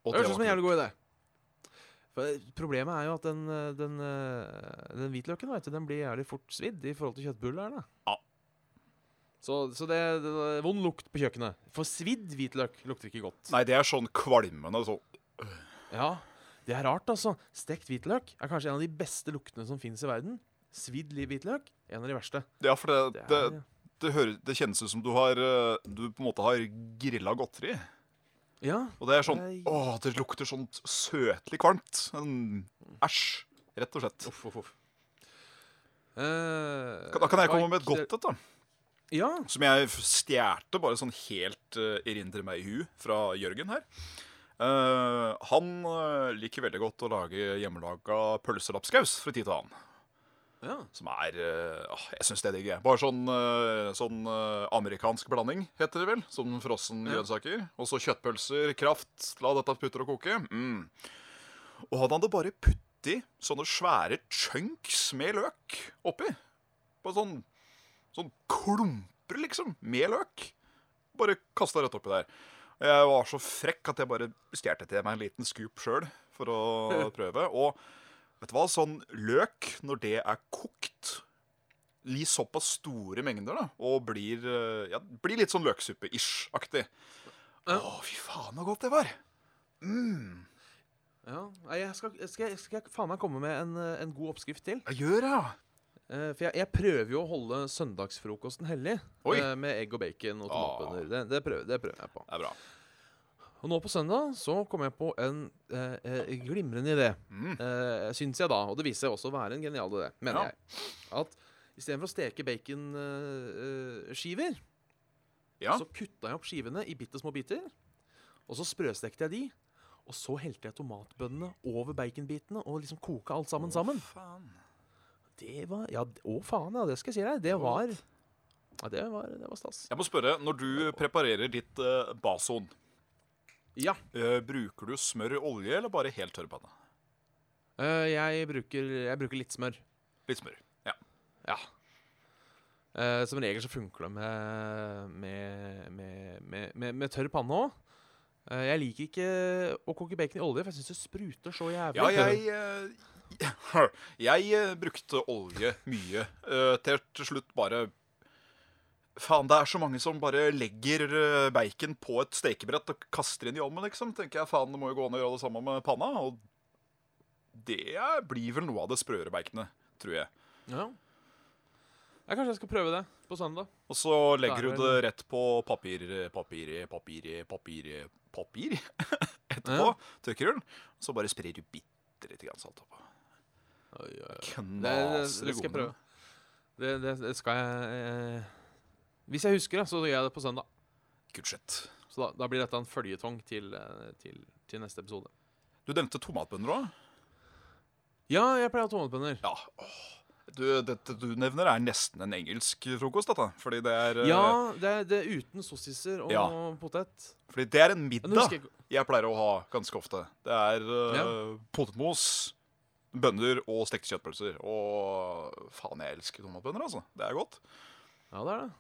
Og Det høres ut som en jævlig god idé. For eh, Problemet er jo at den, eh, den, eh, den hvitløken vet du, den blir jævlig fort svidd i forhold til kjøttbullerne. Ja. Så, så det, det er vond lukt på kjøkkenet. For svidd hvitløk lukter ikke godt. Nei, det er sånn kvalmende så Ja, det er rart, altså. Stekt hvitløk er kanskje en av de beste luktene som finnes i verden. Svidd hvitløk, en av de verste. Ja, for det, Det det, er, det, hører, det kjennes ut som du har eh, Du på en måte har grilla godteri. ja, Og det er sånn. Å, det lukter sånn søtlig kvalmt. Æsj. Rett og slett. uff, uff, uff. Uh, Da kan jeg komme med et godt et, da. Ja. Som jeg stjerte bare sånn helt uh, erindrer meg i hu fra Jørgen her. Eh, han uh, liker veldig godt å lage hjemmelaga pølselappskaus fra tid til annen. ja. Som er uh, Jeg syns det er digg. Bare sånn, sånn amerikansk blanding, heter det vel. Som frossen Ja. grønnsaker. Og så kjøttpølser, kraft. La dette putte og koke. Mm. Og han hadde bare putti sånne svære chunks med løk oppi. På sånn, sånn klumper, liksom, med løk. Bare kasta rett oppi der. Jeg var så frekk at jeg bare stjal til meg en liten scoop sjøl for å prøve. Og vet du hva, sånn løk, når det er kokt i såpass store mengder, da, og blir, eh, ja, blir litt sånn løksuppe-ish-aktig. Å, fy faen, så godt det var! Mm. ja. Jeg skal, jeg skal, jeg faen meg komme med en, eh, en god oppskrift til. Jeg gjør det, ja. Eh, for jeg, jeg prøver jo å holde søndagsfrokosten hellig. Oi. eh, med egg og bacon og tomatbønner. Det, det, prøver, det prøver jeg på. Det er bra. Og nå på søndag så kom jeg på en eh, eh, glimrende idé. Mm. Eh, syns jeg da, og det viser seg også å være en genial idé, mener Ja. jeg. At istedenfor å steke baconskiver, Ja. så kutta jeg opp skivene i bitte små biter. Og så sprøstekte jeg de. Og så helte jeg tomatbønnene over baconbitene og liksom koka alt sammen sammen. Faen. Det var Ja, å faen, ja, det skal jeg si deg. Det var Ja, det var, det var stas. Jeg må spørre, når du preparerer ditt uh, bason, Ja. uh, bruker du smør i olje, eller bare helt tørrpanne? Uh, jeg, bruker, jeg bruker litt smør. Litt smør. Ja. Ja. Uh, som regel så funker det med, med, med, med, med, med tørr panne òg. jeg liker ikke å koke bacon i olje, for jeg syns det spruter så jævlig. Ja, jeg Jeg eh, brukte olje mye. eh, til slutt bare Faen, det er så mange som bare legger eh, bacon på et stekebrett og kaster inn i ovnen, liksom. Tenker jeg, faen, det må jo gå an å gjøre det samme med panna. Og det blir vel noe av det sprøere baconet, tror jeg. Ja. Ja, Kanskje jeg skal prøve det på søndag. Og så legger er du det rett på papir, papir, papir, papir, papir etterpå. Ja. den Og så bare sprer du bitte lite grann salt oppå. Oi, oi, oi. Det, det, det skal jeg prøve. Det, det, skal jeg eh, Hvis jeg husker så gjør jeg det på søndag. Good shit. Så da, da blir dette en føljetong til, eh, til, til neste episode. Du nevnte tomatbønner òg. Ja, jeg pleier å ha tomatbønner. Ja. åh. Du, dette du nevner, er nesten en engelsk frokost, dette. Fordi det er, eh, Ja, det er, det er uten sossiser og Ja. potet. fordi det er en middag jeg, jeg pleier å ha ganske ofte. Det er uh, potetmos, bønner og stekte kjøttpølser. Og faen, jeg elsker tomatbønner, altså. Det er godt. ja, det er det.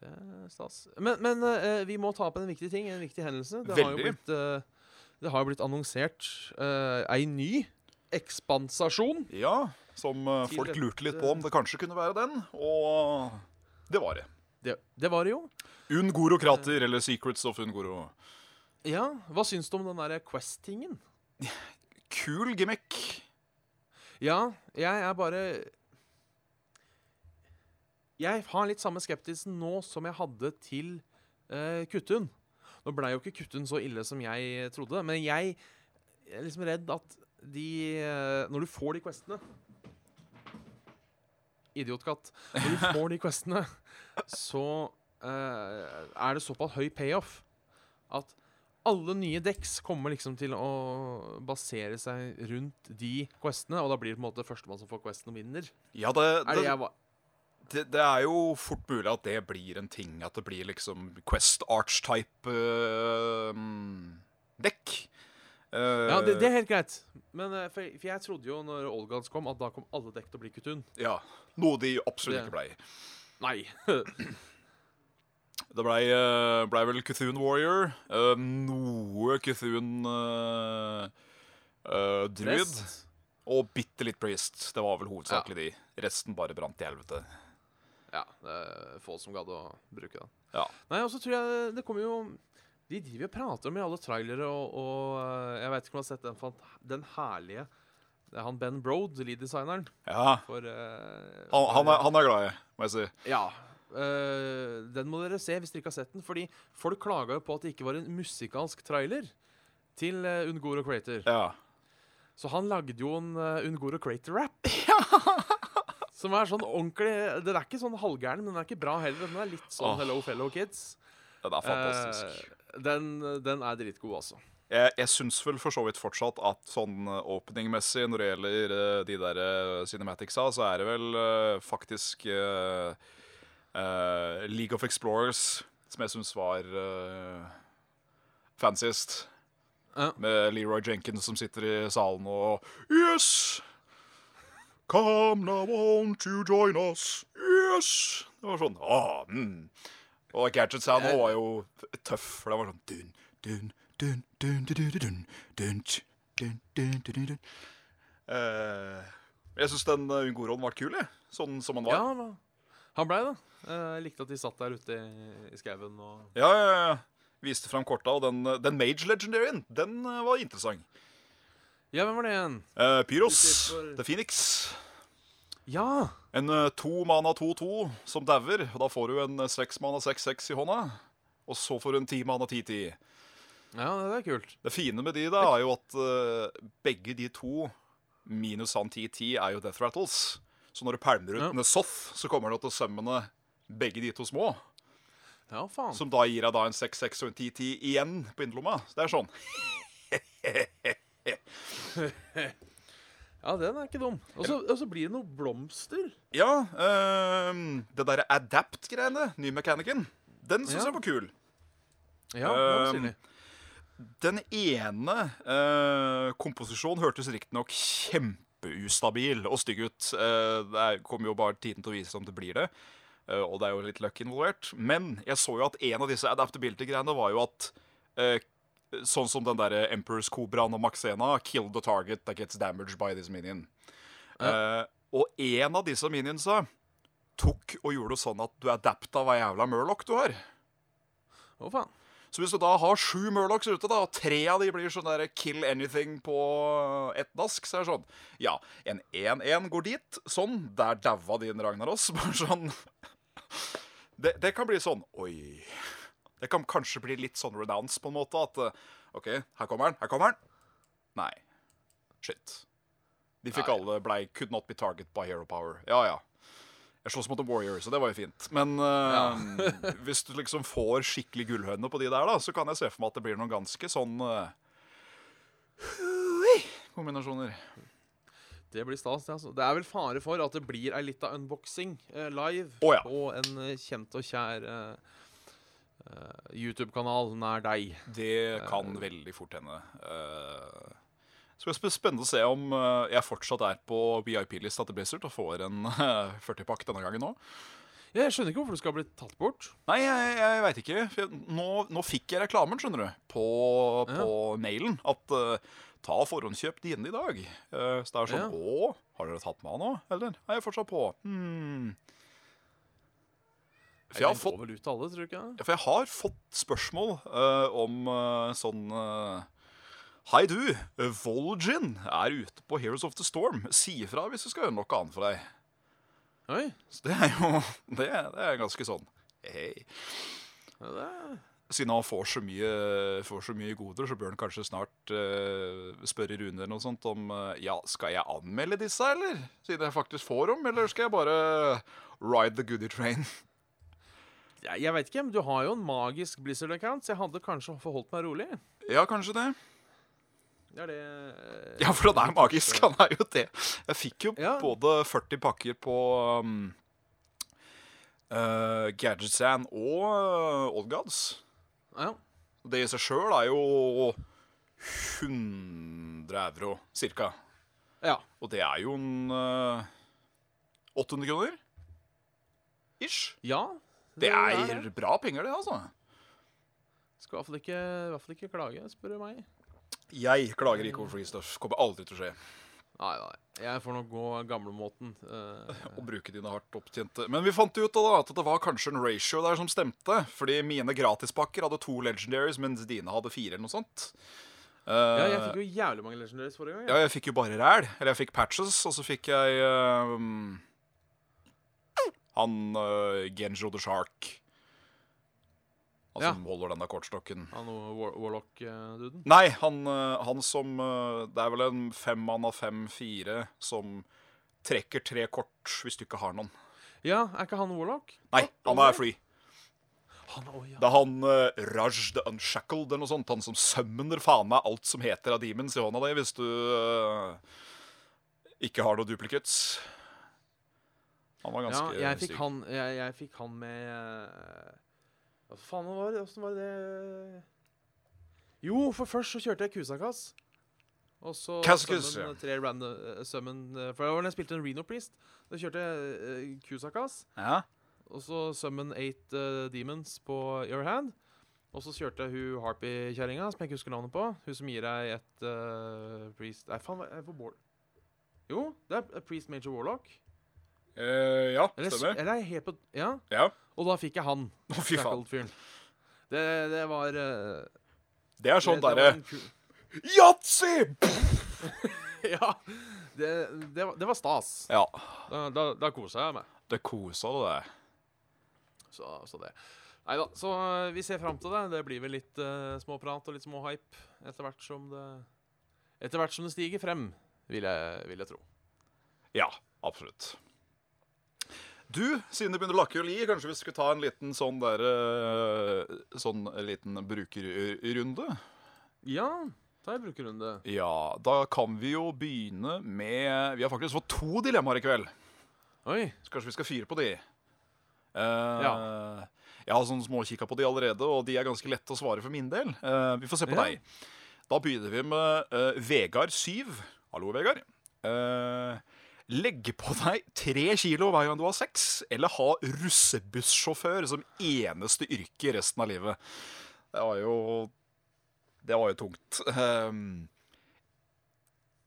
Det er stas. Men, men eh, vi må ta opp en viktig ting, en viktig hendelse. Det har jo Veldig. blitt, eh, det har jo blitt annonsert uh, ei ny ekspansasjon. Ja, som uh, Til folk et, lurte litt på om det kanskje kunne være den. Og det var det. Det, det var det jo. Ungoro-krater, eller Secrets of Ungoro. Ja, Hva syns du om den der Quest-tingen? Kul gimmick. Ja, jeg er bare Jeg har litt samme skeptisen nå som jeg hadde til uh, Kuttun. Nå blei jo ikke Kuttun så ille som jeg trodde, men jeg er liksom redd at de uh, Når du får de questene Idiotkatt. Når du får de questene, så uh, er det såpass høy payoff at alle nye decks kommer liksom til å basere seg rundt de questene, og da blir det på en måte førstemann som får questen og vinner. Ja, det, Er det det, det, det er jo fort mulig at det blir en ting. At det blir liksom Quest Arch-type uh, dekk. Eh, Ja, det, det er helt greit. Men eh, for, for jeg trodde jo når Olgads kom, at da kom alle dekk til å bli Kutun. ja, Noe de absolutt Det- ikke blei. Nei. Det blei ble vel Cthulhu Warrior. eh, noe Cthulhu uh, Druid. Rest. Og bitte litt Priest. Det var vel hovedsakelig de. Resten bare brant i helvete. Ja, det er få som gadd å bruke den. Ja. Nei, og så tror jeg det kommer jo De driver og prater om i alle trailere, og, og eh, jeg vet ikke om du har sett den, den herlige Det er han Ben Brode, lead-designeren, ja. for eh, Han, han, er, han er glad i, må jeg si. Ja. Eh, den må dere se hvis dere ikke har sett den. Fordi folk klaga jo på at det ikke var en musikalsk trailer til uh, Ungoro Crater. Ja. Så han lagde jo en uh, Ungoro Crater-rap. Som er sånn ordentlig Den er ikke sånn halvgæren, men den er ikke bra heller. Den er litt sånn oh. Hello Fellow Kids. Den er fantastisk. Uh, den, den er dritgod, altså. Jeg, jeg syns vel for så vidt fortsatt at sånn åpningmessig når det gjelder de der cinematics-a, så er det vel faktisk eh, eh, League of Explorers som jeg syns var uh, fancyest. Ja. Med Leroy Jenkins som sitter i salen og Yes! Come now, won't you join us? Yes! Det var sånn ah, mm. Og Gadget Sound nå var jo tøff, for det var sånn dun, dun, dun, dun, dun, dun, dun, dun, dun. Eh, Jeg syns den uh, Ungoroen var kul, jeg. Sånn som han var. Ja, han blei det. Eh, Jeg likte at de satt der ute i, i skauen og Ja, ja, ja. Viste fram korta, og den, den Mage Legendaryen, den uh, var interessant. Ja, hvem var det igjen? Uh, Pyros, for- The Phoenix. Ja! En uh, to mana 2-2 som dauer. og Da får du en seks mana 6-6 i hånda. Og så får du en ti mana 10-10. Ja, det er kult. Det fine med de da er jo at uh, begge de to minus han 10-10 er jo death rattles. Så når du pælmer ut Ja. Nesoth, soth, så kommer du til å summone begge de to små. Ja, faen. Som da gir deg da en 6-6 og en 10-10 igjen på innerlomma. Så det er sånn. Ja, den er ikke dum. Og så blir det noe blomster. Ja, ehm, det derre adapt-greiene, ny mechaniken, den syns Ja. jeg var kul. Ja, det sier Um. Den ene uh, komposisjonen hørtes riktignok kjempeustabil og stygg ut. Eh, det er- kommer jo bare tiden til å vise om det blir det. Eh, og det er jo litt luck involvert. Men jeg så jo at en av disse adaptability-greiene var jo at eh, Sånn som den der Emperor's Cobraen og Maxena. Kill the target that gets damaged by this minion. Eh, og en av disse minionsa tok og gjorde det sånn at du adapta hva jævla Murloc du har. Å, faen. Så hvis du da har sju Murlocs ute, da, og tre av de blir sånn der kill anything på ett dask, så er det sånn Ja, en 1-1 går dit. Sånn. Der daua din Ragnaros. Bare sånn det, det kan bli sånn Oi. Det kan kanskje bli litt sånn renounce, på en måte. At eh, OK, her kommer den. Her kommer den. Nei. Shit. De fikk Nei. alle blei Could not be target by hero power. Ja, ja. Jeg slåss mot en warrior, så det var jo fint. Men eh, hvis du liksom får skikkelig gullhøne på de der, da, så kan jeg se for meg at det blir noen ganske sånn uh, kombinasjoner. Det blir stas, det. altså. Det er vel fare for at det blir ei lita unboxing uh, live oh, ja. på en kjent og kjær YouTube-kanal nær deg. Det kan veldig fort hende. Så det blir spennende å se om eh, jeg fortsatt er på VIP-lista til Blizzard og får en 40-pakk denne gangen nå. Jeg skjønner ikke hvorfor det skal bli tatt bort. Nei, jeg, jeg veit ikke. Nå, nå fikk jeg reklamen, skjønner du, på, på mailen. At uh, ta forhåndskjøp dine i dag. Uh, så det er sånn Ja. Å, har dere tatt meg av nå? Eller er jeg fortsatt på? Hmm. For jeg har fått alle, jeg. For jeg har fått spørsmål uh, om eh, sånn eh, Hei, du. Volgin er ute på Heroes of the Storm. Si ifra hvis du skal gjøre noe annet for deg. Oi. Så det er jo Det, det er ganske sånn Hei. Ja. Siden han får så mye, får så mye goder, så bør han kanskje snart uh, spørre Rune eller noe sånt om uh, Ja, skal jeg anmelde disse, eller? Siden jeg faktisk får dem, eller skal jeg bare ride the goody train? Jeg, jeg vet ikke, men du har jo en magisk Blizzard-account, så jeg hadde kanskje forholdt meg rolig. Ja, kanskje det. Det er det eh, Ja, for han er magisk. Han er jo det. Jeg fikk jo Ja. både 40 pakker på um, uh, Gadgetsan og uh, Old Gods. Ja. Det i seg sjøl er jo 100 euro, cirka. ja. Og det er jo en uh, 800 kroner. Ish. ja Det er bra penger, det, altså. Skal i hvert fall ikke, i hvert fall ikke klage, spør du meg. Jeg klager ikke over freestuff. Kommer aldri til å skje. Nei, nei. Jeg får nok gå gamlemåten. Uh, Å bruke dine hardt opptjente Men vi fant ut da at det var kanskje en ratio der som stemte. Fordi mine gratispakker hadde to legendaries, mens dine hadde fire eller noe sånt. ja, jeg Eh, fikk jo jævlig mange legendaries forrige gang. ja, jeg fikk jo bare ræl. Eller jeg fikk patches, og så fikk jeg uh, Han uh, Genjo the Shark. Han Ja. som holder denne kortstokken. Han War Warlock-duden. Nei, han, eh, han som eh, Det er vel en fem mann av fem-fire som trekker tre kort hvis du ikke har noen. Ja, er ikke han Warlock? Nei, han er free. Han, oh, ja. Det er han uh, Raj the Unshackled eller noe sånt. Han som summoner faen meg alt som heter av demons i hånda di hvis du uh, ikke har noe duplicates. Han var ja, ganske jeg fikk han, jeg, jeg fikk han med eh, Hva faen var det? Åssen var det Jo, for først så kjørte jeg Kusakas. Og så Kaskus, summon, tre random eh, summon eh, For det var da jeg spilte en Reno Priest. Da kjørte jeg uh, Kusakas. Ja. Og så summon eight uh, demons på your hand. Og så kjørte hun Harpy-kjerringa, som jeg ikke husker navnet på. Hun som gir deg et uh, priest Nei, faen, jeg er på board? Jo, det er priest major warlock. Uh, ja, Eller, stemmer. eller er jeg helt på Ja. Ja. Og da fikk jeg han. Å, fy faen. Shackled-fyren. Det, det var uh, Det er sånn derre Yatzy! Ja. Det, det, var, det var stas. Ja. Da, da, da kosa jeg meg. Det kosa du deg. Så, så det. Nei da. Så eh, vi ser fram til det. Det blir vel litt uh, småprat og litt småhype etter hvert som det Etter hvert som det stiger frem, vil jeg, vil jeg tro. Ja, absolutt. Du, siden det begynner å lakke og li, kanskje vi skulle ta en liten sånn der eh, Sånn liten brukerrunde? Ja, ta en brukerrunde. Ja, da kan vi jo begynne med Vi har faktisk fått to dilemmaer i kveld. Oi. Så kanskje vi skal fyre på de. Uh, Ja. Jeg har sånn småkikka på de allerede, og de er ganske lette å svare for min del. Uh, vi får se på Ja. deg. Da begynner vi med uh, Vegard 7. Hallo, Vegard. Eh, legge på deg tre kilo hver gang du har sex, eller ha russebussjåfør som eneste yrke resten av livet. Det var jo Det var jo tungt. Ehm,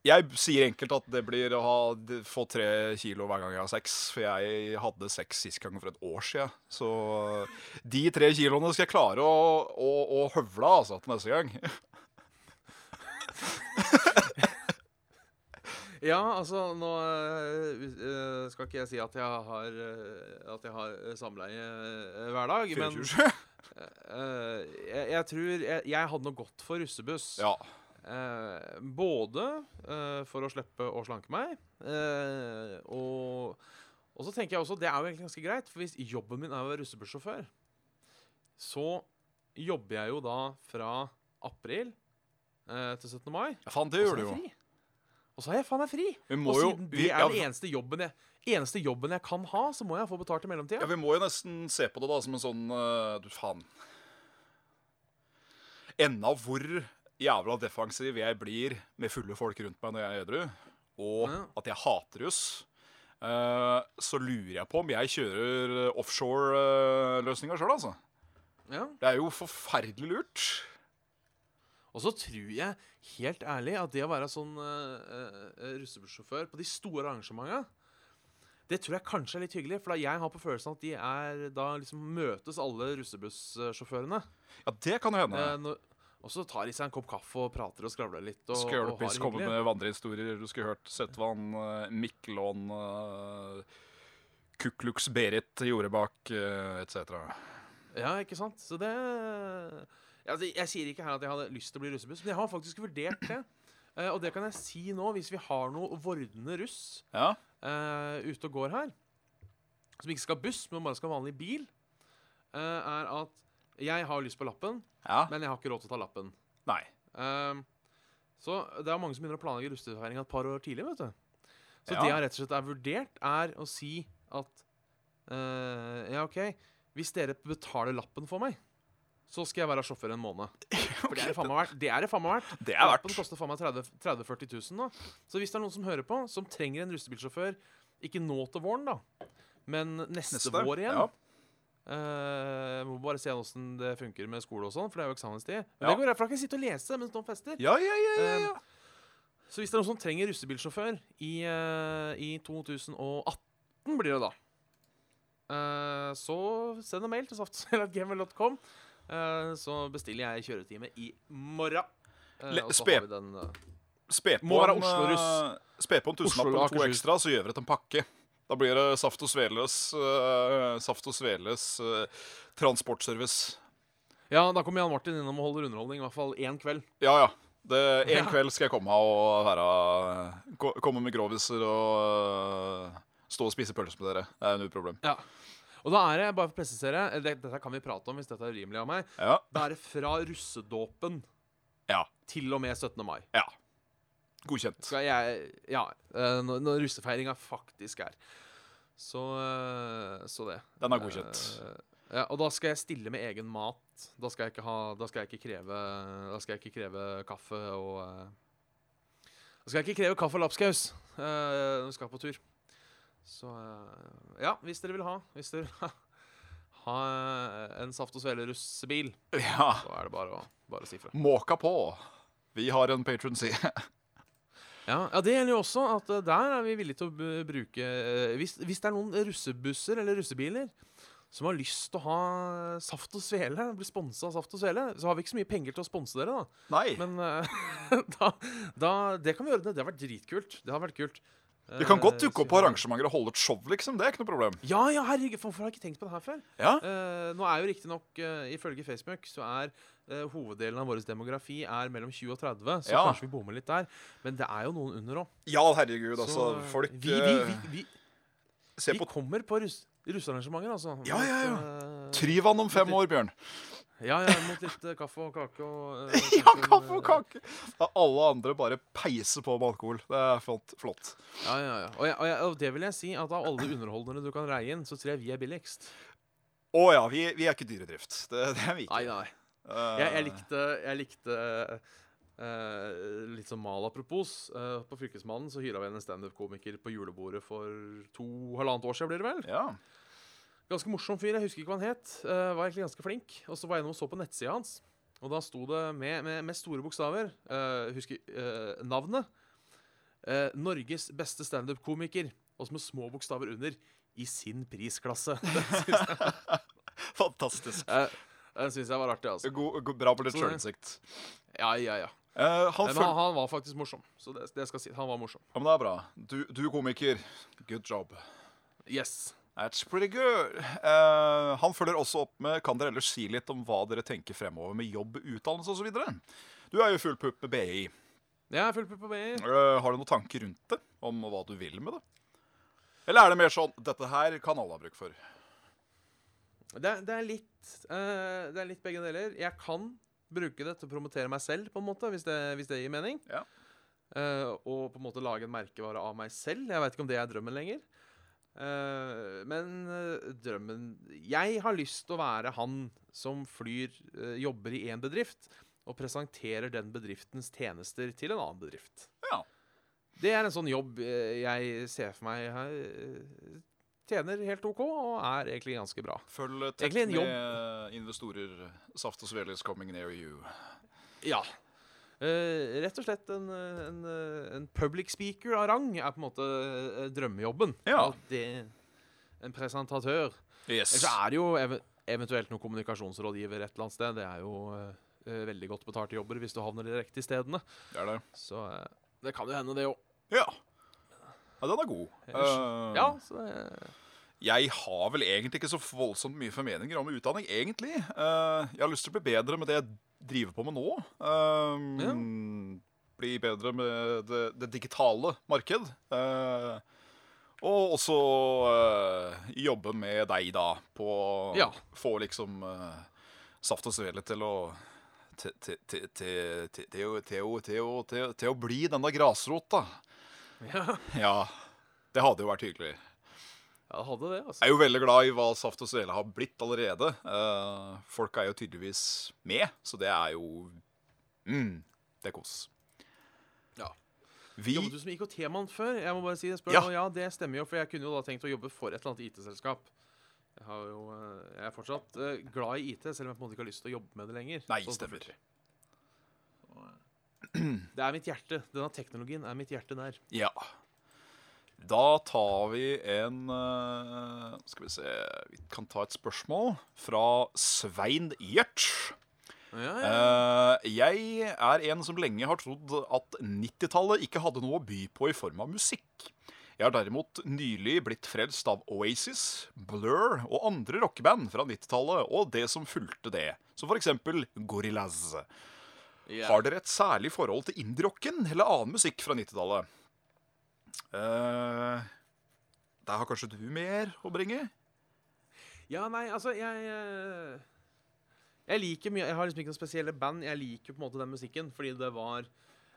jeg sier enkelt at det blir å ha, få tre kilo hver gang jeg har sex. For jeg hadde sex sist gang for et år siden. Så de tre kiloene skal jeg klare å, å, å høvle altså, til neste gang. Ja, altså nå øh, skal ikke jeg si at jeg har, øh, at jeg har øh, samleie hver dag, men 24. øh, jeg, jeg tror jeg, jeg hadde noe godt for russebuss. Ja. Eh, både eh, for å slippe å slanke meg, eh, og, og så tenker jeg også det er jo egentlig ganske greit, for hvis jobben min er å være russebussjåfør, så jobber jeg jo da fra april eh, til 17. mai. ja, faen, det gjør du jo. fri. Og så har jeg faen meg fri! Og siden vi, det er den eneste jobben, jeg, eneste jobben jeg kan ha, så må jeg få betalt i mellomtida. ja, vi må jo nesten se på det da som en sånn uh, Du, faen. Enda hvor jævla defensiv jeg blir med fulle folk rundt meg når jeg er edru, og Ja. at jeg hater russ, uh, så lurer jeg på om jeg kjører offshore-løsninger sjøl, altså. Ja. Det er jo forferdelig lurt. Og så tror jeg helt ærlig at det å være sånn uh, russebussjåfør på de store arrangementene det tror jeg kanskje er litt hyggelig, for da jeg har på følelsen at de er Da liksom møtes alle russebussjåførene. Ja, det kan jo hende. Eh, når- og så tar de seg en kopp kaffe og prater og skravler litt. Og, har komme med vandrehistorier du skulle hørt? Søtvann, uh, Miklån, Kuklux Berit Jordebakk uh, etc. Ja, ikke sant? Så det altså, Jeg sier ikke her at jeg hadde lyst til å bli russebuss, men jeg har faktisk vurdert det. Eh, og det kan jeg si nå, hvis vi har noe vordende russ Ja. eh, ute og går her, som ikke skal ha buss, men bare skal ha vanlig bil, eh, er at jeg har lyst på lappen, ja. men jeg har ikke råd til å ta lappen. Nei. Eh, så det er mange som begynner å planlegge russefeiringa et par år tidlig. vet du. Så Ja. det jeg rett og slett er vurdert, er å si at eh, Ja, OK, hvis dere betaler lappen for meg, så skal jeg være sjåfør en måned. For det er det faen meg verdt. Det er det faen meg verdt. Det er verdt. koster faen meg 30 30 000-40 000 da. Så hvis det er noen som hører på, som trenger en rustebilsjåfør, ikke nå til våren, da, men neste, Neste. vår igjen Ja. Uh, må bare se åssen det funker med skole og sånn, for det er jo eksamenstid. Men Ja. det går jeg, for da kan jeg sitte og lese mens noen fester. Ja, ja, ja, ja, ja. Så hvis det er noen som trenger russebilsjåfør i, uh, i 2018, blir det da, så send en mail til saftsel.gmail.com. Uh, så bestiller jeg kjøretime i morgen. Eh, Le- og så spe- har vi den eh, Spe på Må være en, Oslo-russ. Spe på en tusenlapp eller to ekstra, så gjør vi det til en pakke. Da blir det Saft og Sveles, uh, Saft og Sveles uh, transportservice. Ja, da kommer Jan Martin innom og holder underholdning, i hvert fall én kveld. Ja, ja. Det, en Ja. kveld skal jeg komme og være Komme med groviser og uh, stå og spise pølser med dere. Det er null problem. Ja. Og da er det, bare for å presisere, eh, det, dette kan vi prate om hvis dette er rimelig av meg, Ja. da er det fra russedåpen Ja. til og med 17. mai. ja. Godkjent. Skal jeg Ja, eh, når, når russefeiringa faktisk er. Så, eh, så det. Den er godkjent. Ja, og da skal jeg stille med egen mat. Da skal jeg ikke ha Da skal jeg ikke kreve Da skal jeg ikke kreve kaffe og Da skal jeg ikke kreve kaffe og lapskaus når vi skal på tur. Så eh, ja, hvis dere vil ha Hvis dere vil ha, ha eh, en Saft og Svele-russebil, Ja. så er det bare å, bare å si fra. Måka på. Vi har en patron-side. Ja, ja, det gjelder jo også at eh, der er vi villige til å bruke hvis, hvis det er noen russebusser eller russebiler som har lyst til å ha Saft og Svele, bli sponsa av Saft og Svele, så har vi ikke så mye penger til å sponse dere, da. Nei. Men da, da Det kan vi gjøre. Det Det har vært dritkult. Det har vært kult. Vi kan godt Eh, dukke opp på arrangementer og holde et show, liksom. Det er ikke noe problem. Ja, ja, herregud, hvorfor har jeg ikke tenkt på det her før? Ja. Uh, nå er jo riktignok, uh, ifølge Facebook, så er uh, hoveddelen av vår demografi er mellom 20 og 30, så Ja. kanskje vi bommer litt der. Men det er jo noen under òg. Ja, herregud, altså. Folk vi, vi, vi, vi, vi på kommer på russ, russearrangementer, altså. Ja, ja, ja. Tryvann om fem år, Bjørn. Ja, ja, mot litt eh, kaffe og kake og eh, Ja, kanskje en, kaffe og eh, kake! Da alle andre bare peiser på med alkohol. Det er flott. flott. Ja, ja, ja. Og, jeg, og, jeg, og det vil jeg si at av alle underholdere du kan reie inn, så tror jeg vi er billigst. Å ja, vi, vi er ikke dyredrift. Det, det er vi ikke. Nei, nei. Eh, Jeg, jeg likte, jeg likte Eh, litt som mal apropos. eh, på Fylkesmannen så hyra vi en standup-komiker på julebordet for to halvannet år siden, blir det vel. Ja. Ganske morsom fyr. Jeg husker ikke hva han het. Uh, var egentlig ganske flink. Og så var jeg innom og så på nettsida hans. Og da sto det med, med, med store bokstaver uh, Husker uh, navnet. Uh, Norges beste standup-komiker. Og så med små bokstaver under. I sin prisklasse. Fantastisk. Den syns jeg var artig, altså. God, god, bra på litt sjølinnsikt. Ja, ja, ja. Uh, han Men han, han var faktisk morsom. Så det, det skal si. Han var morsom. Ja, men det er bra. Du, du komiker. Good job. Yes. That's pretty good. Uh, han følger også opp med Kan dere ellers si litt om hva dere tenker fremover med jobb, utdannelse osv.? Du er jo full pupp med BI. Jeg er full pupp på BI. Uh, har du noen tanker rundt det? Om hva du vil med det? Eller er det mer sånn Dette her kan alle ha bruk for. Det, det, er litt, uh, det er litt begge deler. Jeg kan bruke det til å promotere meg selv, på en måte, hvis det, hvis det gir mening. Ja. Eh, og på en måte lage en merkevare av meg selv. Jeg veit ikke om det er drømmen lenger. Eh, men uh, drømmen Jeg har lyst til å være han som flyr, uh, jobber i én bedrift, og presenterer den bedriftens tjenester til en annen bedrift. Ja. Det er en sånn jobb jeg ser for meg eh, tjener helt OK, og er egentlig ganske bra. Følg tett med investorer. Saft og svele is coming near you. Ja. Eh, rett og slett en, eh, en, eh, en public speaker av rang er på en måte drømmejobben. Ja. Det, en presentatør. Yes. Ellers så er det jo ev eventuelt noen kommunikasjonsrådgiver et eller annet sted. Det er jo eh, veldig godt betalte jobber hvis du havner i de riktige stedene. Det er det. Så uh, det kan jo hende, det òg. Ja. ja, den er god. Eh, Ja, så det, Jeg har vel egentlig ikke så voldsomt mye formeninger om utdanning, egentlig. Uh, jeg har lyst til å bli bedre med det jeg driver på med nå. Eh, Bli bedre med det, det digitale marked. Uh, og også uh, jobbe med deg, da, på å Ja. få liksom eh, saft og svele til, å- til å bli denne grasrota. ja, Ja, det hadde jo vært hyggelig. Jeg hadde det, altså. Jeg er jo veldig glad i hva Saft og Svele har blitt allerede. Uh, folk er jo tydeligvis med, så det er jo mm, Det er kos. Ja. Vi Jobbet du som IKT-mann før? Jeg må bare si det. Spør, Ja. ja. det stemmer jo, for jeg kunne jo da tenkt å jobbe for et eller annet IT-selskap. Jeg, har jo, eh, jeg er fortsatt eh, glad i IT, selv om jeg på en måte ikke har lyst til å jobbe med det lenger. Nei, Sånn stemmer. Det er mitt hjerte. Denne teknologien er mitt hjerte nær. Ja. Da tar vi en eh, Skal vi se Vi kan ta et spørsmål fra Svein Gjert. Ja, ja. Uh, jeg er en som lenge har trodd at 90-tallet ikke hadde noe å by på i form av musikk. Jeg har derimot nylig blitt frelst av Oasis, Blur og andre rockeband fra 90-tallet og det som fulgte det, som eksempel Gorillaz. Yeah. Har dere et særlig forhold til indie-rocken eller annen musikk fra 90-tallet? Eh, der har kanskje du mer å bringe? Ja, nei, altså, jeg eh, Jeg liker mye Jeg har liksom ikke noen spesielle band. Jeg liker på en måte den musikken, fordi det var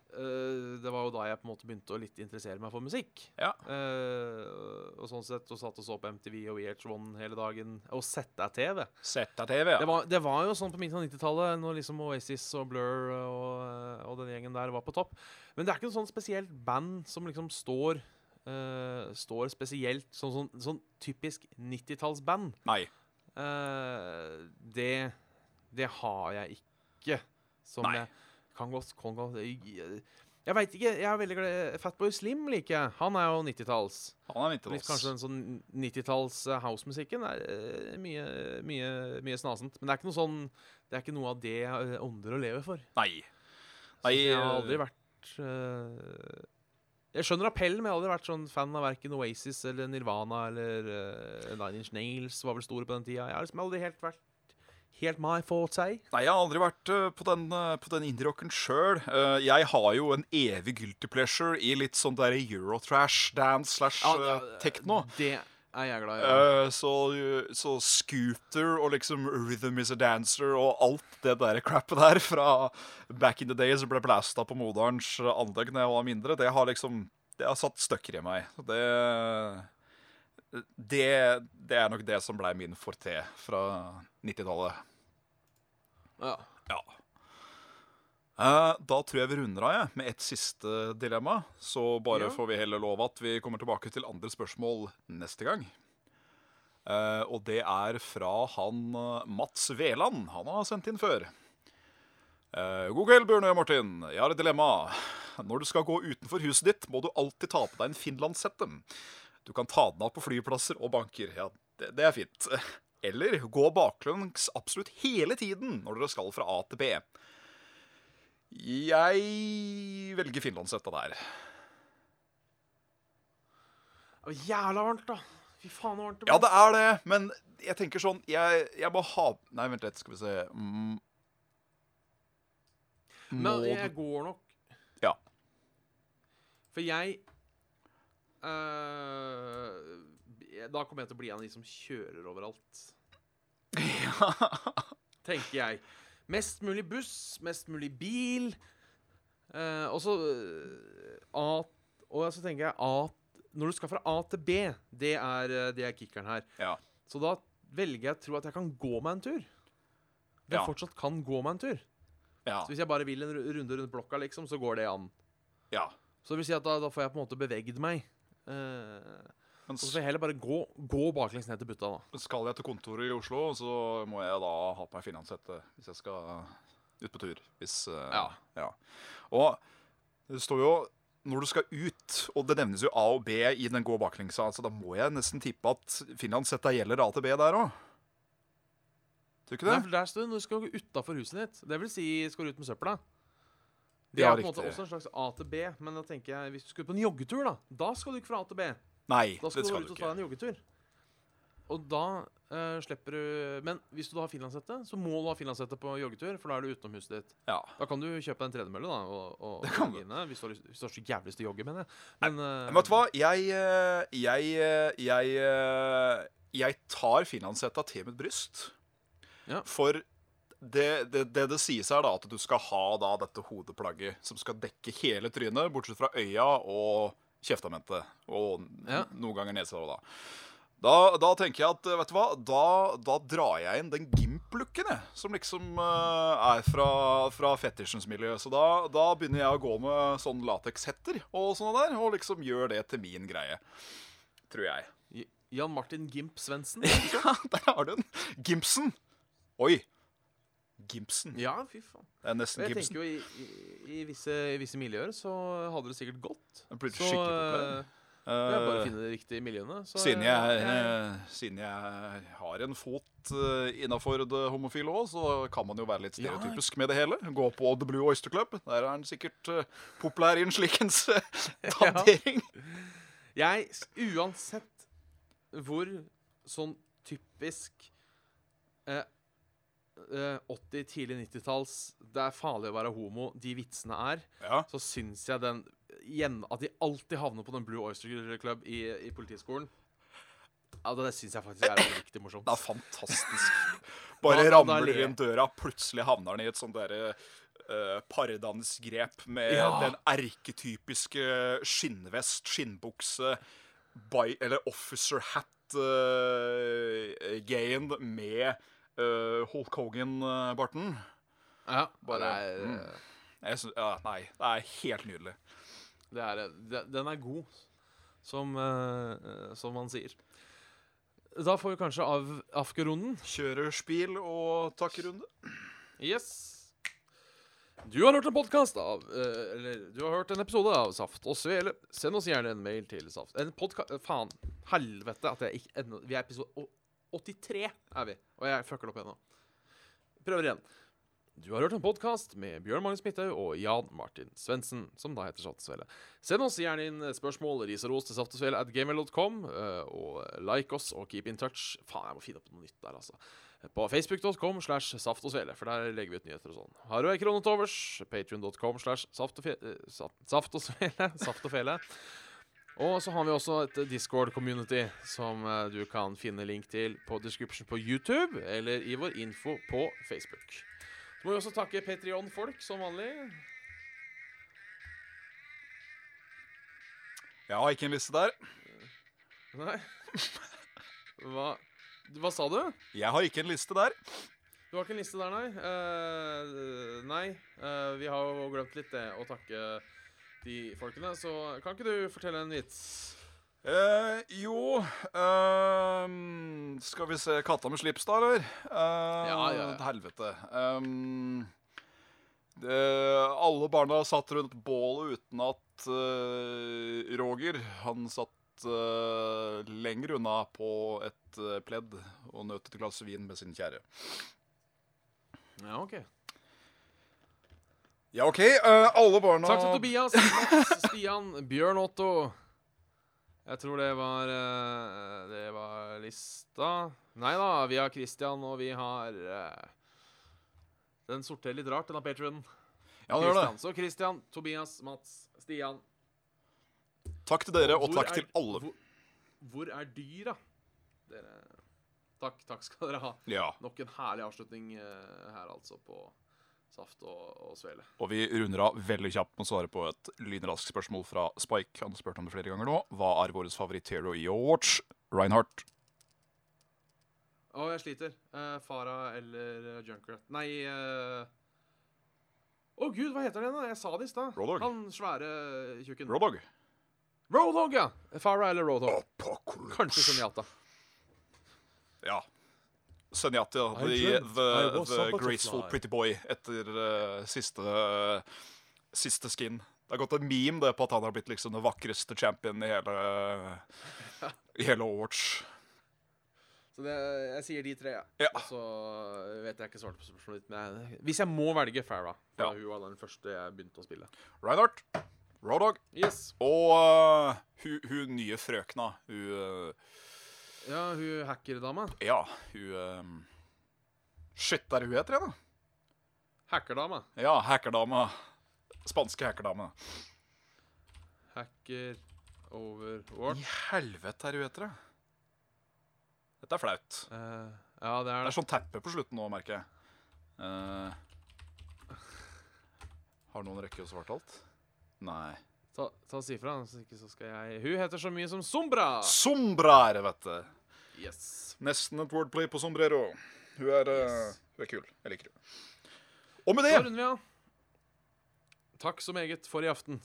Det var jo da jeg på en måte begynte å litt interessere meg for musikk. Ja. Uh, og sånn sett, og satt og så på MTV og EH1 hele dagen. Og ZTV. ZTV, ja. Det var, det var jo sånn på midten av 90-tallet, når liksom Oasis og Blur og, og den gjengen der var på topp. Men det er ikke noe sånn spesielt band som liksom står uh, Står spesielt Sånn, sånn, sånn typisk 90-tallsband. Nei. Uh, det Det har jeg ikke. Som Nei. jeg kan godt, kan godt Jeg, veit ikke. Jeg er veldig glad Fatboy Slim liker jeg. Han er jo 90-talls. Han er 90-talls. kanskje den sånn 90-talls eh, housemusikken er eh, mye, mye, mye snasent. Men det er ikke noe sånn Det er ikke noe av det jeg eh, ånder å leve for. Nei. Nei, jeg har aldri vært uh, Jeg skjønner appellen, men jeg har aldri vært sånn fan av verken Oasis eller Nirvana eller uh, Nine Inch Nails var vel store på den tida. Jeg har liksom aldri helt vært helt my forte. Nei, jeg har aldri vært eh, på den, uh, på den indie-rocken sjøl. jeg har jo en evig guilty pleasure i litt sånn der Eurotrash dance slash ja, tekno. Det er jeg glad i. Ja. Eh, så, så Scooter og liksom Rhythm is a Dancer og alt det der crappet der fra back in the days ble blasta på moderens anlegg da jeg var mindre, det har liksom Det har satt støkker i meg. Det, det, det er nok det som blei min forte fra 90-tallet. ja. Ja. Eh, da tror jeg vi runder av jeg, med ett siste dilemma. Så bare Ja. får vi heller love at vi kommer tilbake til andre spørsmål neste gang. Eh, og det er fra han eh, Mats Veland. Han har sendt inn før. God kveld, Bjørne og Martin. Jeg har et dilemma. Når du skal gå utenfor huset ditt, må du alltid ta på deg en finlandshette. Du kan ta den av på flyplasser og banker. Ja, det, det er fint. Eller gå baklengs absolutt hele tiden når dere skal fra A til B. Jeg velger finlandshetta der. Det var jævla varmt, da. Fy faen, varmt det Ja, det er det, men jeg tenker sånn Jeg, jeg må ha Nei, vent litt, skal vi se. Mm. Men jeg går nok Ja. For jeg øh, Da kommer jeg til å bli en av de som kjører overalt. Ja. Tenker jeg. Mest mulig buss, mest mulig bil. Uh, og så uh, Og så tenker jeg at Når du skal fra A til B, det er, det er kickeren her. Ja. Så da velger jeg å tro at jeg kan gå meg en tur. Jeg Ja. fortsatt kan gå meg en tur. Ja. Så hvis jeg bare vil en runde rundt blokka, liksom, så går det an. ja. Så det vil si at da, da får jeg på en måte beveget meg. Eh, Men så får jeg heller bare gå, gå baklengs ned til butta, da. skal jeg til kontoret i Oslo, så må jeg da ha på meg finlandshette hvis jeg skal ut på tur. Hvis eh, Ja. ja. Og det står jo når du skal ut, og det nevnes jo A og B i den gå baklengsa, så da må jeg nesten tippe at finlandshetta gjelder A til B der òg. Tror du ikke Nei, for der står det når du skal gå utafor huset ditt. Det vil si skal du ut med søpla. Det er på en måte også en slags A til B, men da tenker jeg hvis du skulle på en joggetur, da Da skal du ikke fra A til B. Nei, Da skal det du skal ut og ta deg en joggetur. Og da uh, slipper du Men hvis du da har finlandshette, så må du ha finlandshette på joggetur, for da er du utenom huset ditt. Ja. Da kan du kjøpe deg en tredemølle da, og, og, Det kan og du. inne, hvis, du har, hvis du har så jævlig lyst til å jogge, mener jeg. Men, eh, Men vet du hva? Jeg eh, Jeg eh, Jeg, jeg tar finlandshetta til mitt bryst. Ja. For det, det, det det sies her, da, at du skal ha da dette hodeplagget som skal dekke hele trynet, bortsett fra øya og kjeftamentet. Og Ja. noen ganger òg, da. Da, da tenker jeg at vet du hva, da, da drar jeg inn den gimp-looken, jeg. Som liksom uh, er fra, fra fetisjens miljø. Så da, da begynner jeg å gå med sånn latekshetter og sånne der, og liksom gjør det til min greie. Tror jeg. Jan Martin Gimp Svendsen. Ja, der har du den. Gimpsen. Oi. Gimpsen. Ja, fy faen. Det er nesten Gimpsen. jeg tenker jo i, i, i, visse, i visse miljøer så hadde det sikkert gått. Det blir Så skikkelig populær. eh, det er bare Eh, finne de riktige miljøene. Så Siden jeg, jeg- eh, siden jeg har en fot uh, innafor det homofile òg, så kan man jo være litt Ja. stereotypisk med det hele. Gå på The Blue Oyster Club. Der er han sikkert uh, populær i en slikens uh, Ja. Jeg, uansett hvor sånn typisk eh, eh, 80-, tidlig 90-talls Det er farlig å være homo, de vitsene er, Ja. så syns jeg den igjen, At de alltid havner på den Blue Oyster Club i, i politiskolen. Ja, Det syns jeg faktisk er riktig morsomt. Det er fantastisk. Bare da ramler inn døra, plutselig havner han i et sånt derre uh, pardansgrep med Ja. den erketypiske skinnvest, skinnbukse, by, eller officer hat-gayen med uh, Hulk Hogan-barten. Ja, Bare- det er, mm. Jeg synes, ja, nei, det er helt nydelig. det er, det, Den er god, som, uh, som man sier. Da får vi kanskje av Afgerunden. Kjører spil og takkerunde. Yes. Du har hørt en podkast av eh, Eller du har hørt en episode av Saft og Svele. Send oss gjerne en mail til Saft En podkast Faen. Helvete at jeg ikke ennå Vi er episode 83, er vi. Og jeg fucker det opp ennå. Prøver igjen. Du har hørt en podkast med Bjørn Magnus Midthaug og Jan Martin Svendsen, som da heter Saft og Svele. Send oss gjerne inn spørsmål, ris og ros til saftogsvele gmail.com, eh, og like oss og keep in touch. Faen, jeg må finne opp noe nytt der, altså på facebook.com slash saft og svele, for der legger vi ut nyheter og sånn. Har du ei krone til overs, patrion.com slash saft og fe- saft og svele, saft og fele. Og så har vi også et Discord-community som eh, du kan finne link til på description på YouTube, eller i vår info på Facebook. Så må vi også takke Patrion-folk, som vanlig. Jeg har ikke en liste der. Nei Hva, hva sa du? Jeg har ikke en liste der. Du har ikke en liste der, nei? Uh, nei. Eh, vi har jo glemt litt det å takke de folkene, så kan ikke du fortelle en vits? Eh, jo um, Skal vi se Katta med slips, da, eller? Eh, Ja, ja, ja. Helvete. Um, det, alle barna satt rundt bålet uten at uh, Roger Han satt uh, lenger unna på et pledd og nøt et glass vin med sin kjære. Ja, OK. Ja, OK. Uh, alle barna Takk til Tobias, Mats, Stian, Bjørn Otto. Jeg tror det var uh, Det var lista. Nei da, vi har Christian, og vi har uh, Den sorterer litt rart, den patrionen. Patrion. Ja, det gjør det. Så Christian, Tobias, Mats, Stian. Takk til dere, og og takk er- til alle. Hvor, hvor er dyra? Dere Takk, takk skal dere ha. Ja. Nok en herlig avslutning her, altså, på Saft og, og Svele. Og vi runder av veldig kjapt med å svare på et lynraskt spørsmål fra Spike. Han har spurt om det flere ganger nå. Hva er vår favoritt-hero i Overwatch? Reinhardt. Å, jeg sliter. Uh, Farah eller uh, Junkrat Nei uh... Å gud, hva heter den, da? Jeg sa det i stad. Han svære tjukken. Roadhog. Roadhog, ja! Farah eller Roadhog. Kanskje Zenyatta. Ja. Senjati, ja. The, the, the graceful pretty boy etter uh, siste, siste skin. Det har gått en meme det på at han har blitt liksom den vakreste champion i hele, i hele Overwatch. Så det, jeg sier de tre, ja. Ja. Og så vet jeg ikke svarte på spørsmålet ditt. Men jeg, hvis jeg må velge Farah For Ja. hun var den første jeg begynte å spille. Reinhardt. Roadhog. Yes. Og uh, hun, hun nye frøkna. Hun eh, Ja, hun hackerdama. Ja, hun um... Shit, er det hun heter igjen, da? Hackerdama. Ja, hackerdama. Spanske hackerdame. Hacker over I helvete er hun heter, det. Dette er flaut. Uh, ja, det er Det er er sånn teppe på slutten nå, merker jeg. Uh, har noen rekke å svart alt? Nei. Ta, ta si fra, så ikke så skal jeg Hun heter så mye som Sombra. Sombra er det, vet du. Yes. Nesten et wordplay på sombrero. Hun er, yes. uh, hun er kul. Jeg liker henne. Og med Da det runder vi av. Takk så meget for i aften.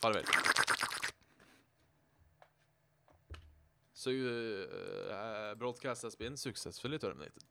Farvel. So, uh, broadcast has been successfully terminated.